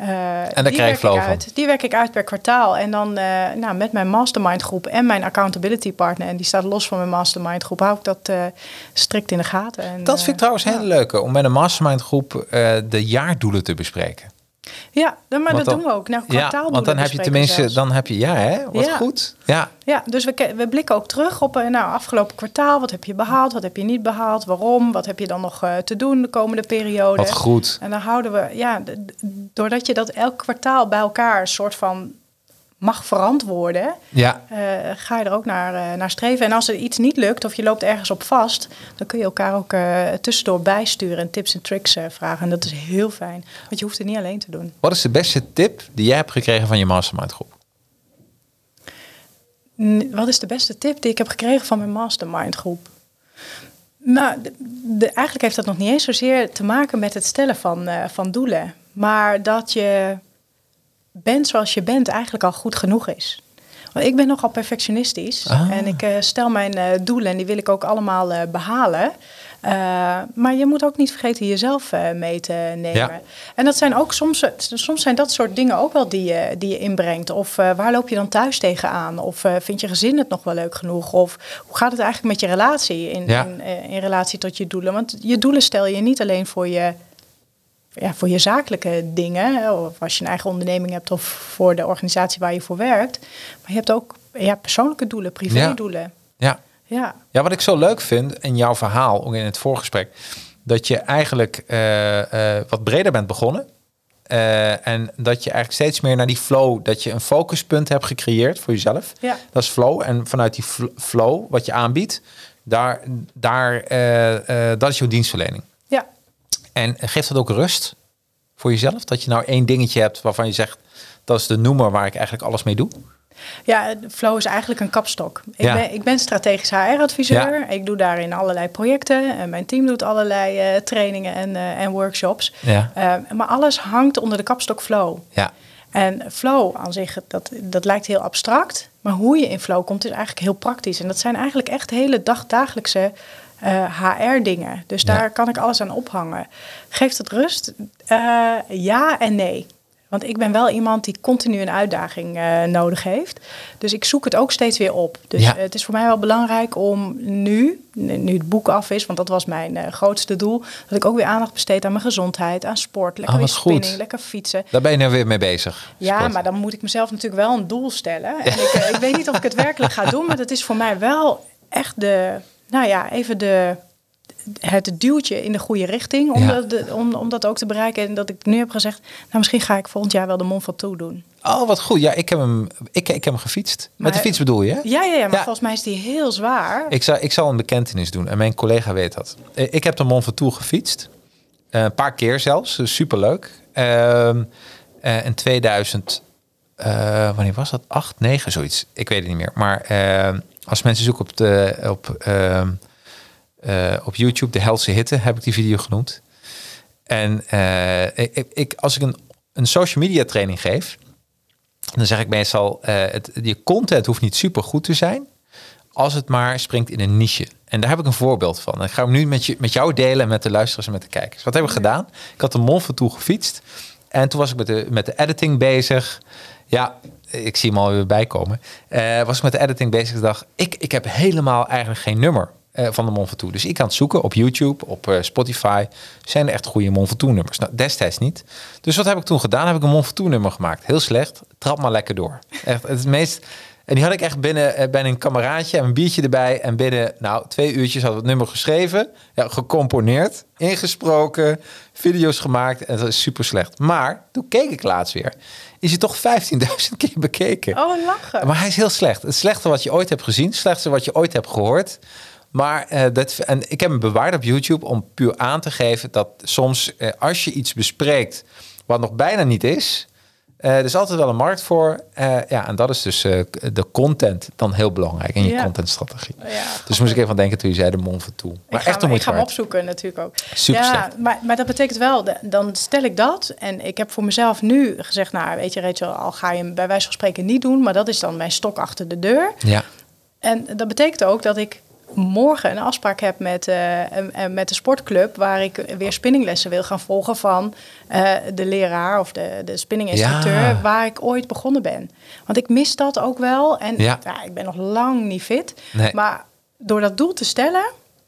Eh, daar die krijg je werk ik uit. Die werk ik uit per kwartaal. En dan eh, nou, met mijn mastermind groep en mijn accountability partner, en die staat los van mijn mastermind groep, hou ik dat eh, strikt in de gaten. En, Dat vind ik trouwens ja. hele leuke, om met een mastermind groep de jaardoelen te bespreken. Ja, dan- maar Want dat dan- doen we ook. Nou, Ja, kwartaaldoelen want dan heb je tenminste, zelfs. dan heb je, ja hè, wat Ja. goed. Ja, Ja, dus we, we blikken ook terug op eh, nou, afgelopen kwartaal. Wat heb je behaald? Wat heb je niet behaald? Waarom? Wat heb je dan nog eh, te doen de komende periode? wat goed. En dan houden we, ja, doordat je dat elk kwartaal bij elkaar een soort van mag verantwoorden, Ja, eh, ga je er ook naar, eh, naar streven. En als er iets niet lukt of je loopt ergens op vast, dan kun je elkaar ook eh, tussendoor bijsturen en tips en tricks vragen. En dat is heel fijn, want je hoeft het niet alleen te doen. wat is de beste tip die jij hebt gekregen van je mastermind groep? Wat is de beste tip die ik heb gekregen van mijn mastermind groep? Nou, de, de- eigenlijk heeft dat nog niet eens zozeer te maken met het stellen van, van doelen. Maar dat je bent zoals je bent eigenlijk al goed genoeg is. Want ik ben nogal perfectionistisch. Ah. En ik eh, stel mijn eh, doelen en die wil ik ook allemaal eh, behalen. Eh, maar je moet ook niet vergeten jezelf mee te nemen. Ja. En dat zijn ook soms, soms zijn dat soort dingen ook wel die je, die je inbrengt. Of waar loop je dan thuis tegenaan? Of vind je gezin het nog wel leuk genoeg? Of hoe gaat het eigenlijk met je relatie in, Ja. in, in relatie tot je doelen? Want je doelen stel je niet alleen voor je, ja, voor je zakelijke dingen. Of als je een eigen onderneming hebt of voor de organisatie waar je voor werkt. Maar je hebt ook ja, persoonlijke doelen, privédoelen. Ja. Ja. ja, wat ik zo leuk vind in jouw verhaal, ook in het voorgesprek, dat je eigenlijk eh, eh, wat breder bent begonnen. Eh, en dat je eigenlijk steeds meer naar die flow, dat je een focuspunt hebt gecreëerd voor jezelf. Ja. Dat is flow. En vanuit die fl- flow, wat je aanbiedt, daar, daar, dat is jouw dienstverlening. En geeft dat ook rust voor jezelf? Dat je nou één dingetje hebt waarvan je zegt, dat is de noemer waar ik eigenlijk alles mee doe? Ja, Flow is eigenlijk een kapstok. Ik, Ja. ben, ik ben strategisch HR-adviseur. Ja. Ik doe daarin allerlei projecten. En mijn team doet allerlei eh, trainingen en, eh, en workshops. Ja. Eh, maar alles hangt onder de kapstok Flow. Ja, En flow aan zich, dat, dat lijkt heel abstract. Maar hoe je in flow komt, is eigenlijk heel praktisch. En dat zijn eigenlijk echt hele dag, HR-dingen. Dus Ja. daar kan ik alles aan ophangen. Geeft het rust? Eh, ja en nee. Want ik ben wel iemand die continu een uitdaging eh, nodig heeft. Dus ik zoek het ook steeds weer op. Dus Ja. eh, het is voor mij wel belangrijk om nu, nu het boek af is, want dat was mijn eh, grootste doel, dat ik ook weer aandacht besteed aan mijn gezondheid, aan sport, lekker Oh, weer goed. spinning, lekker fietsen. daar ben je nu weer mee bezig. Ja, Sport. maar dan moet ik mezelf natuurlijk wel een doel stellen. En ik, eh, ik weet niet of ik het werkelijk ga doen, maar dat is voor mij wel echt de, nou ja, even de, het duwtje in de goede richting om, Ja. dat, de- om, om dat ook te bereiken. En dat ik nu heb gezegd, nou misschien ga ik volgend jaar wel de Mont Ventoux doen. Oh, wat goed. Ja, ik heb hem, ik, ik heb hem gefietst. Met de fiets bedoel je? hè? Ja, ja, ja maar Ja. volgens mij is die heel zwaar. Ik zal, ik zal een bekentenis doen en mijn collega weet dat. Eh, Ik heb de Mont Ventoux gefietst. Eh, een paar keer zelfs. Dus superleuk. Ehm, Eh, in 2000, eh, wanneer was dat? 8, 9, zoiets. Ik weet het niet meer. Maar eh, als mensen zoeken op, de, op, ehm, eh, op YouTube, de Helse Hitte, heb ik die video genoemd. En eh, ik, als ik een, een social media training geef, dan zeg ik meestal, eh, het, je content hoeft niet super goed te zijn, als het maar springt in een niche. En daar heb ik een voorbeeld van. En ik ga hem nu met, je, met jou delen, met de luisteraars en met de kijkers. Wat heb ik gedaan? Ik had de Mont Ventoux gefietst. En toen was ik met de, met de editing bezig. Ja, ik zie hem alweer bijkomen. Eh was ik met de editing bezig. Dacht, ik, ik heb helemaal eigenlijk geen nummer eh, van de Ventoux. Dus ik kan het zoeken op YouTube, op eh, Spotify. Zijn er echt goede Mont Ventoux nummers? Nou, destijds niet. Dus wat heb ik toen gedaan? Heb ik een Mont Ventoux nummer gemaakt. Heel slecht. Trap maar lekker door. Echt, het meest... En die had ik echt binnen, bij een kameraadje en een biertje erbij. En binnen, nou, twee uurtjes we het nummer geschreven. Ja, gecomponeerd, ingesproken, video's gemaakt. En dat is super slecht. Maar toen keek ik laatst weer. Is hij toch 15.000 keer bekeken. Oh, lachen. Maar hij is heel slecht. Het slechtste wat je ooit hebt gezien. Het slechtste wat je ooit hebt gehoord. Maar eh, dat, en ik heb hem bewaard op YouTube om puur aan te geven dat soms eh, als je iets bespreekt wat nog bijna niet is, eh, er is altijd wel een markt voor. Eh, ja, en dat is dus eh, de content dan heel belangrijk in je Ja. contentstrategie. Ja, dus moest ik even aan denken toen je zei de Mont Ventoux. Maar ik ga, echt om ik ga hem opzoeken natuurlijk ook. Super ja, maar, maar dat betekent wel, dan stel ik dat. En ik heb voor mezelf nu gezegd, nou weet je Rachel, al ga je hem bij wijze van spreken niet doen. Maar dat is dan mijn stok achter de deur. Ja, En dat betekent ook dat ik morgen een afspraak heb met, eh, met de sportclub... waar ik weer spinninglessen wil gaan volgen van eh, de leraar of de, de spinninginstructeur... Ja. waar ik ooit begonnen ben. Want ik mis dat ook wel. En Ja. ja. ik ben nog lang niet fit. Nee. Maar door dat doel te stellen,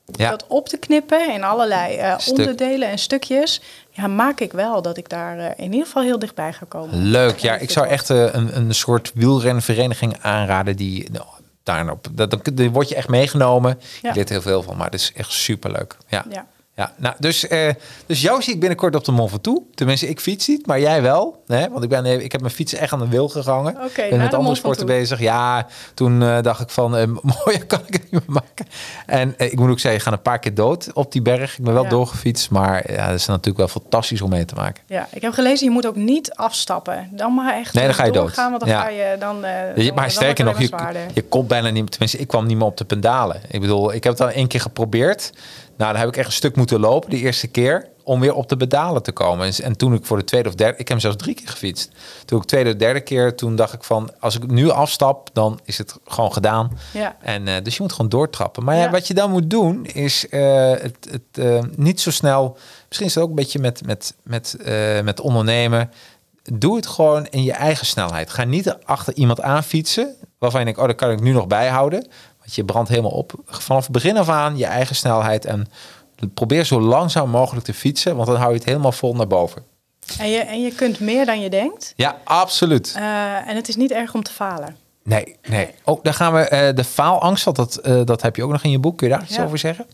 Ja. dat op te knippen in allerlei eh, onderdelen en stukjes... Ja, maak ik wel dat ik daar in ieder geval heel dichtbij ga komen. leuk. Ja, ik zou echt een, een soort wielrenvereniging aanraden die nou, daarop. Dat, dan, word je echt meegenomen. Ja. Je leert heel veel van, maar het is echt superleuk. Ja. Ja. Ja, nou, dus, eh, dus jou zie ik binnenkort op de Mont Ventoux. Tenminste, ik fiets niet, maar jij wel. Hè? Want ik, ben, eh, ik heb mijn fiets echt aan de wil gehangen. Oké, ben met de andere sporten bezig. Ja, toen eh, dacht ik van, eh (laughs) mooier kan ik het niet meer maken. En ik moet ook zeggen, ik ga een paar keer dood op die berg. Ik ben wel Ja. doorgefietst, maar ja, dat is natuurlijk wel fantastisch om mee te maken. Ja, ik heb gelezen, je moet ook niet afstappen. Dan maar echt Nee, dan ga je dood. doorgaan, want dan Ja. ga je dan... Je- dan- maar dan sterker nog, wordt je, je komt bijna niet, tenminste, ik kwam niet meer op de pendalen. Ik bedoel, ik heb het al één keer geprobeerd. Nou, dan heb ik echt een stuk moeten lopen de eerste keer om weer op de pedalen te komen. En, en toen ik voor de tweede of derde, ik heb hem zelfs drie keer gefietst. Toen ik tweede of derde keer, toen dacht ik van, als ik nu afstap, dan is het gewoon gedaan. Ja. En eh, dus je moet gewoon doortrappen. Maar ja, Ja. wat je dan moet doen, is eh, het, het eh, niet zo snel. Misschien is het ook een beetje met, met, met, met ondernemen. Doe het gewoon in je eigen snelheid. Ga niet achter iemand aan fietsen. Waarvan je denkt, oh, dat kan ik nu nog bijhouden. Want je brandt helemaal op. Vanaf het begin af aan je eigen snelheid. En probeer zo langzaam mogelijk te fietsen. Want dan hou je het helemaal vol naar boven. En je, en je kunt meer dan je denkt. Ja, absoluut. Eh, en het is niet erg om te falen. Nee, nee. Oh, dan gaan we eh, de faalangst. Dat, eh, dat heb je ook nog in je boek. Kun je daar iets Ja. over zeggen?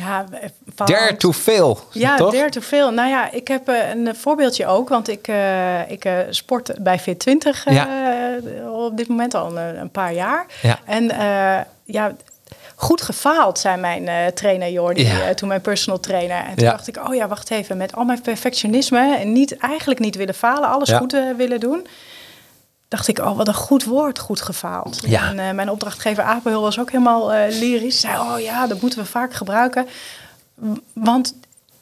Ja, eh, faalangst. Dare to fail. Ja, toch? dare to veel. Nou ja, ik heb eh, een voorbeeldje ook. Want ik, eh, ik sport bij Fit20 eh, op dit moment al een, een paar jaar. Ja. En ja, goed gefaald, zei mijn trainer Jordi, Ja. toen mijn personal trainer. En toen Ja. dacht ik, oh ja, wacht even. Met al mijn perfectionisme en niet, eigenlijk niet willen falen, alles Ja. goed willen doen. Dacht ik, oh wat een goed woord, goed gefaald. Ja. En eh, mijn opdrachtgever Apel was ook helemaal eh, lyrisch. Zei, oh ja, dat moeten we vaak gebruiken. Want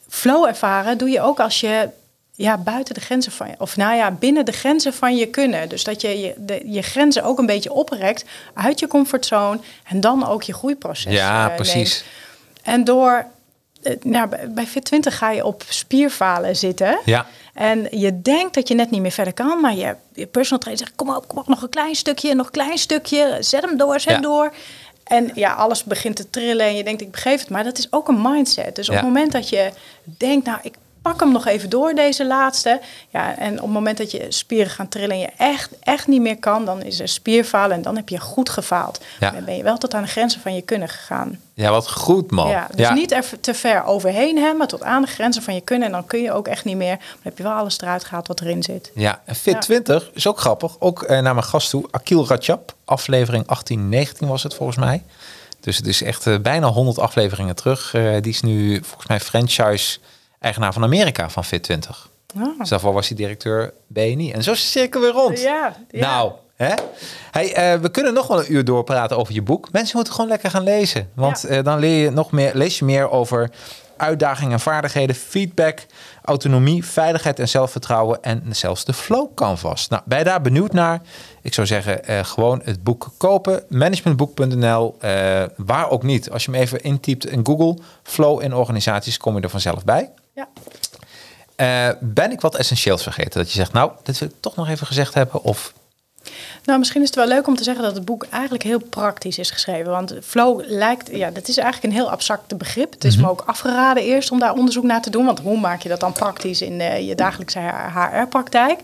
flow ervaren doe je ook als je ja, buiten de grenzen van je, of nou ja, binnen de grenzen van je kunnen. Dus dat je je, de, je grenzen ook een beetje oprekt uit je comfortzone en dan ook je groeiproces. Ja, eh, precies. neemt. En door, nou, bij- bij Fit20 ga je op spierfalen zitten. Ja. En je denkt dat je net niet meer verder kan, maar je, je personal trainer zegt: kom op, kom op, nog een klein stukje, nog een klein stukje, zet hem door, zet Ja. door. En ja, alles begint te trillen en je denkt: ik begeef het, maar dat is ook een mindset. Dus op Ja. het moment dat je denkt: nou, ik pak hem nog even door, deze laatste. Ja, en op het moment dat je spieren gaan trillen en je echt, echt niet meer kan, dan is er spierfalen en dan heb je goed gefaald. Ja. Dan ben je wel tot aan de grenzen van je kunnen gegaan. Ja, wat goed, man. Ja, dus niet er te ver overheen hebben, maar tot aan de grenzen van je kunnen. En dan kun je ook echt niet meer. Dan heb je wel alles eruit gehaald wat erin zit. Ja, en Fit 20 is ook grappig. Ook eh, naar mijn gast toe, Akil Rajab. Aflevering 18, 19 was het volgens mij. Dus het is echt eh, bijna 100 afleveringen terug. Eh, die is nu volgens mij franchise-eigenaar van Amerika van Fit 20. Ah. Daarvoor was hij directeur BNI. En zo is de cirkel weer rond. Ja, ja. Nou, hè? Hey, eh, we kunnen nog wel een uur doorpraten over je boek. Mensen moeten gewoon lekker gaan lezen. Want Ja. eh, dan leer je nog meer, lees je meer over uitdagingen en vaardigheden, feedback, autonomie, veiligheid en zelfvertrouwen. En zelfs de flow canvas. Nou, ben je daar benieuwd naar? Ik zou zeggen, eh, gewoon het boek kopen. Managementboek.nl, waar ook niet. Als je hem even intypt in Google, flow in organisaties, kom je er vanzelf bij. Ja. Eh, ben ik wat essentieels vergeten? Dat je zegt, nou, dit wil ik toch nog even gezegd hebben. Of Nou, misschien is het wel leuk om te zeggen dat het boek eigenlijk heel praktisch is geschreven. Want flow lijkt, ja, dat is eigenlijk een heel abstract begrip. Het is me ook afgeraden eerst om daar onderzoek naar te doen. Want hoe maak je dat dan praktisch in eh, je dagelijkse HR-praktijk?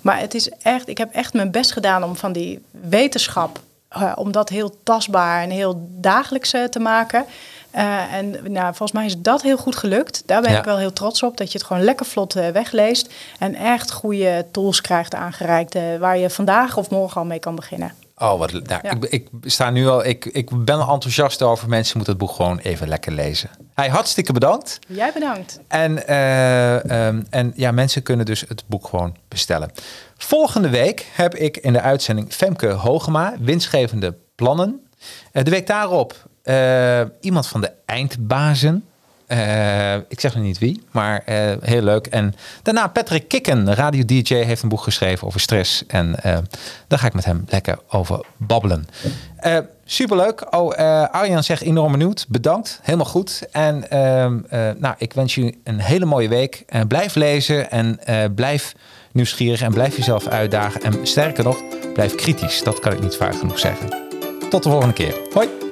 Maar het is echt, ik heb echt mijn best gedaan om van die wetenschap, eh, om dat heel tastbaar en heel dagelijks te maken. Eh, en nou, volgens mij is dat heel goed gelukt. Daar ben Ja. ik wel heel trots op. Dat je het gewoon lekker vlot eh, wegleest. En echt goede tools krijgt aangereikt. eh, waar je vandaag of morgen al mee kan beginnen. Oh, wat nou, Ja. ik, ik sta nu al. Ik, ik ben enthousiast over. Mensen moeten het boek gewoon even lekker lezen. Hey, hartstikke bedankt. Jij bedankt. En, eh, ehm, en ja, mensen kunnen dus het boek gewoon bestellen. Volgende week heb ik in de uitzending Femke Hogema, winstgevende plannen. De week daarop eh, iemand van de eindbazen. Eh, ik zeg nog niet wie, maar eh, heel leuk. En daarna Patrick Kikken, radio-dj, heeft een boek geschreven over stress. En daar ga ik met hem lekker over babbelen. Superleuk. Oh, Arjan zegt enorm benieuwd. Bedankt. Helemaal goed. En ehm, eh, nou, ik wens jullie een hele mooie week. En blijf lezen en blijf nieuwsgierig en blijf jezelf uitdagen. En sterker nog, blijf kritisch. Dat kan ik niet vaak genoeg zeggen. Tot de volgende keer. Hoi.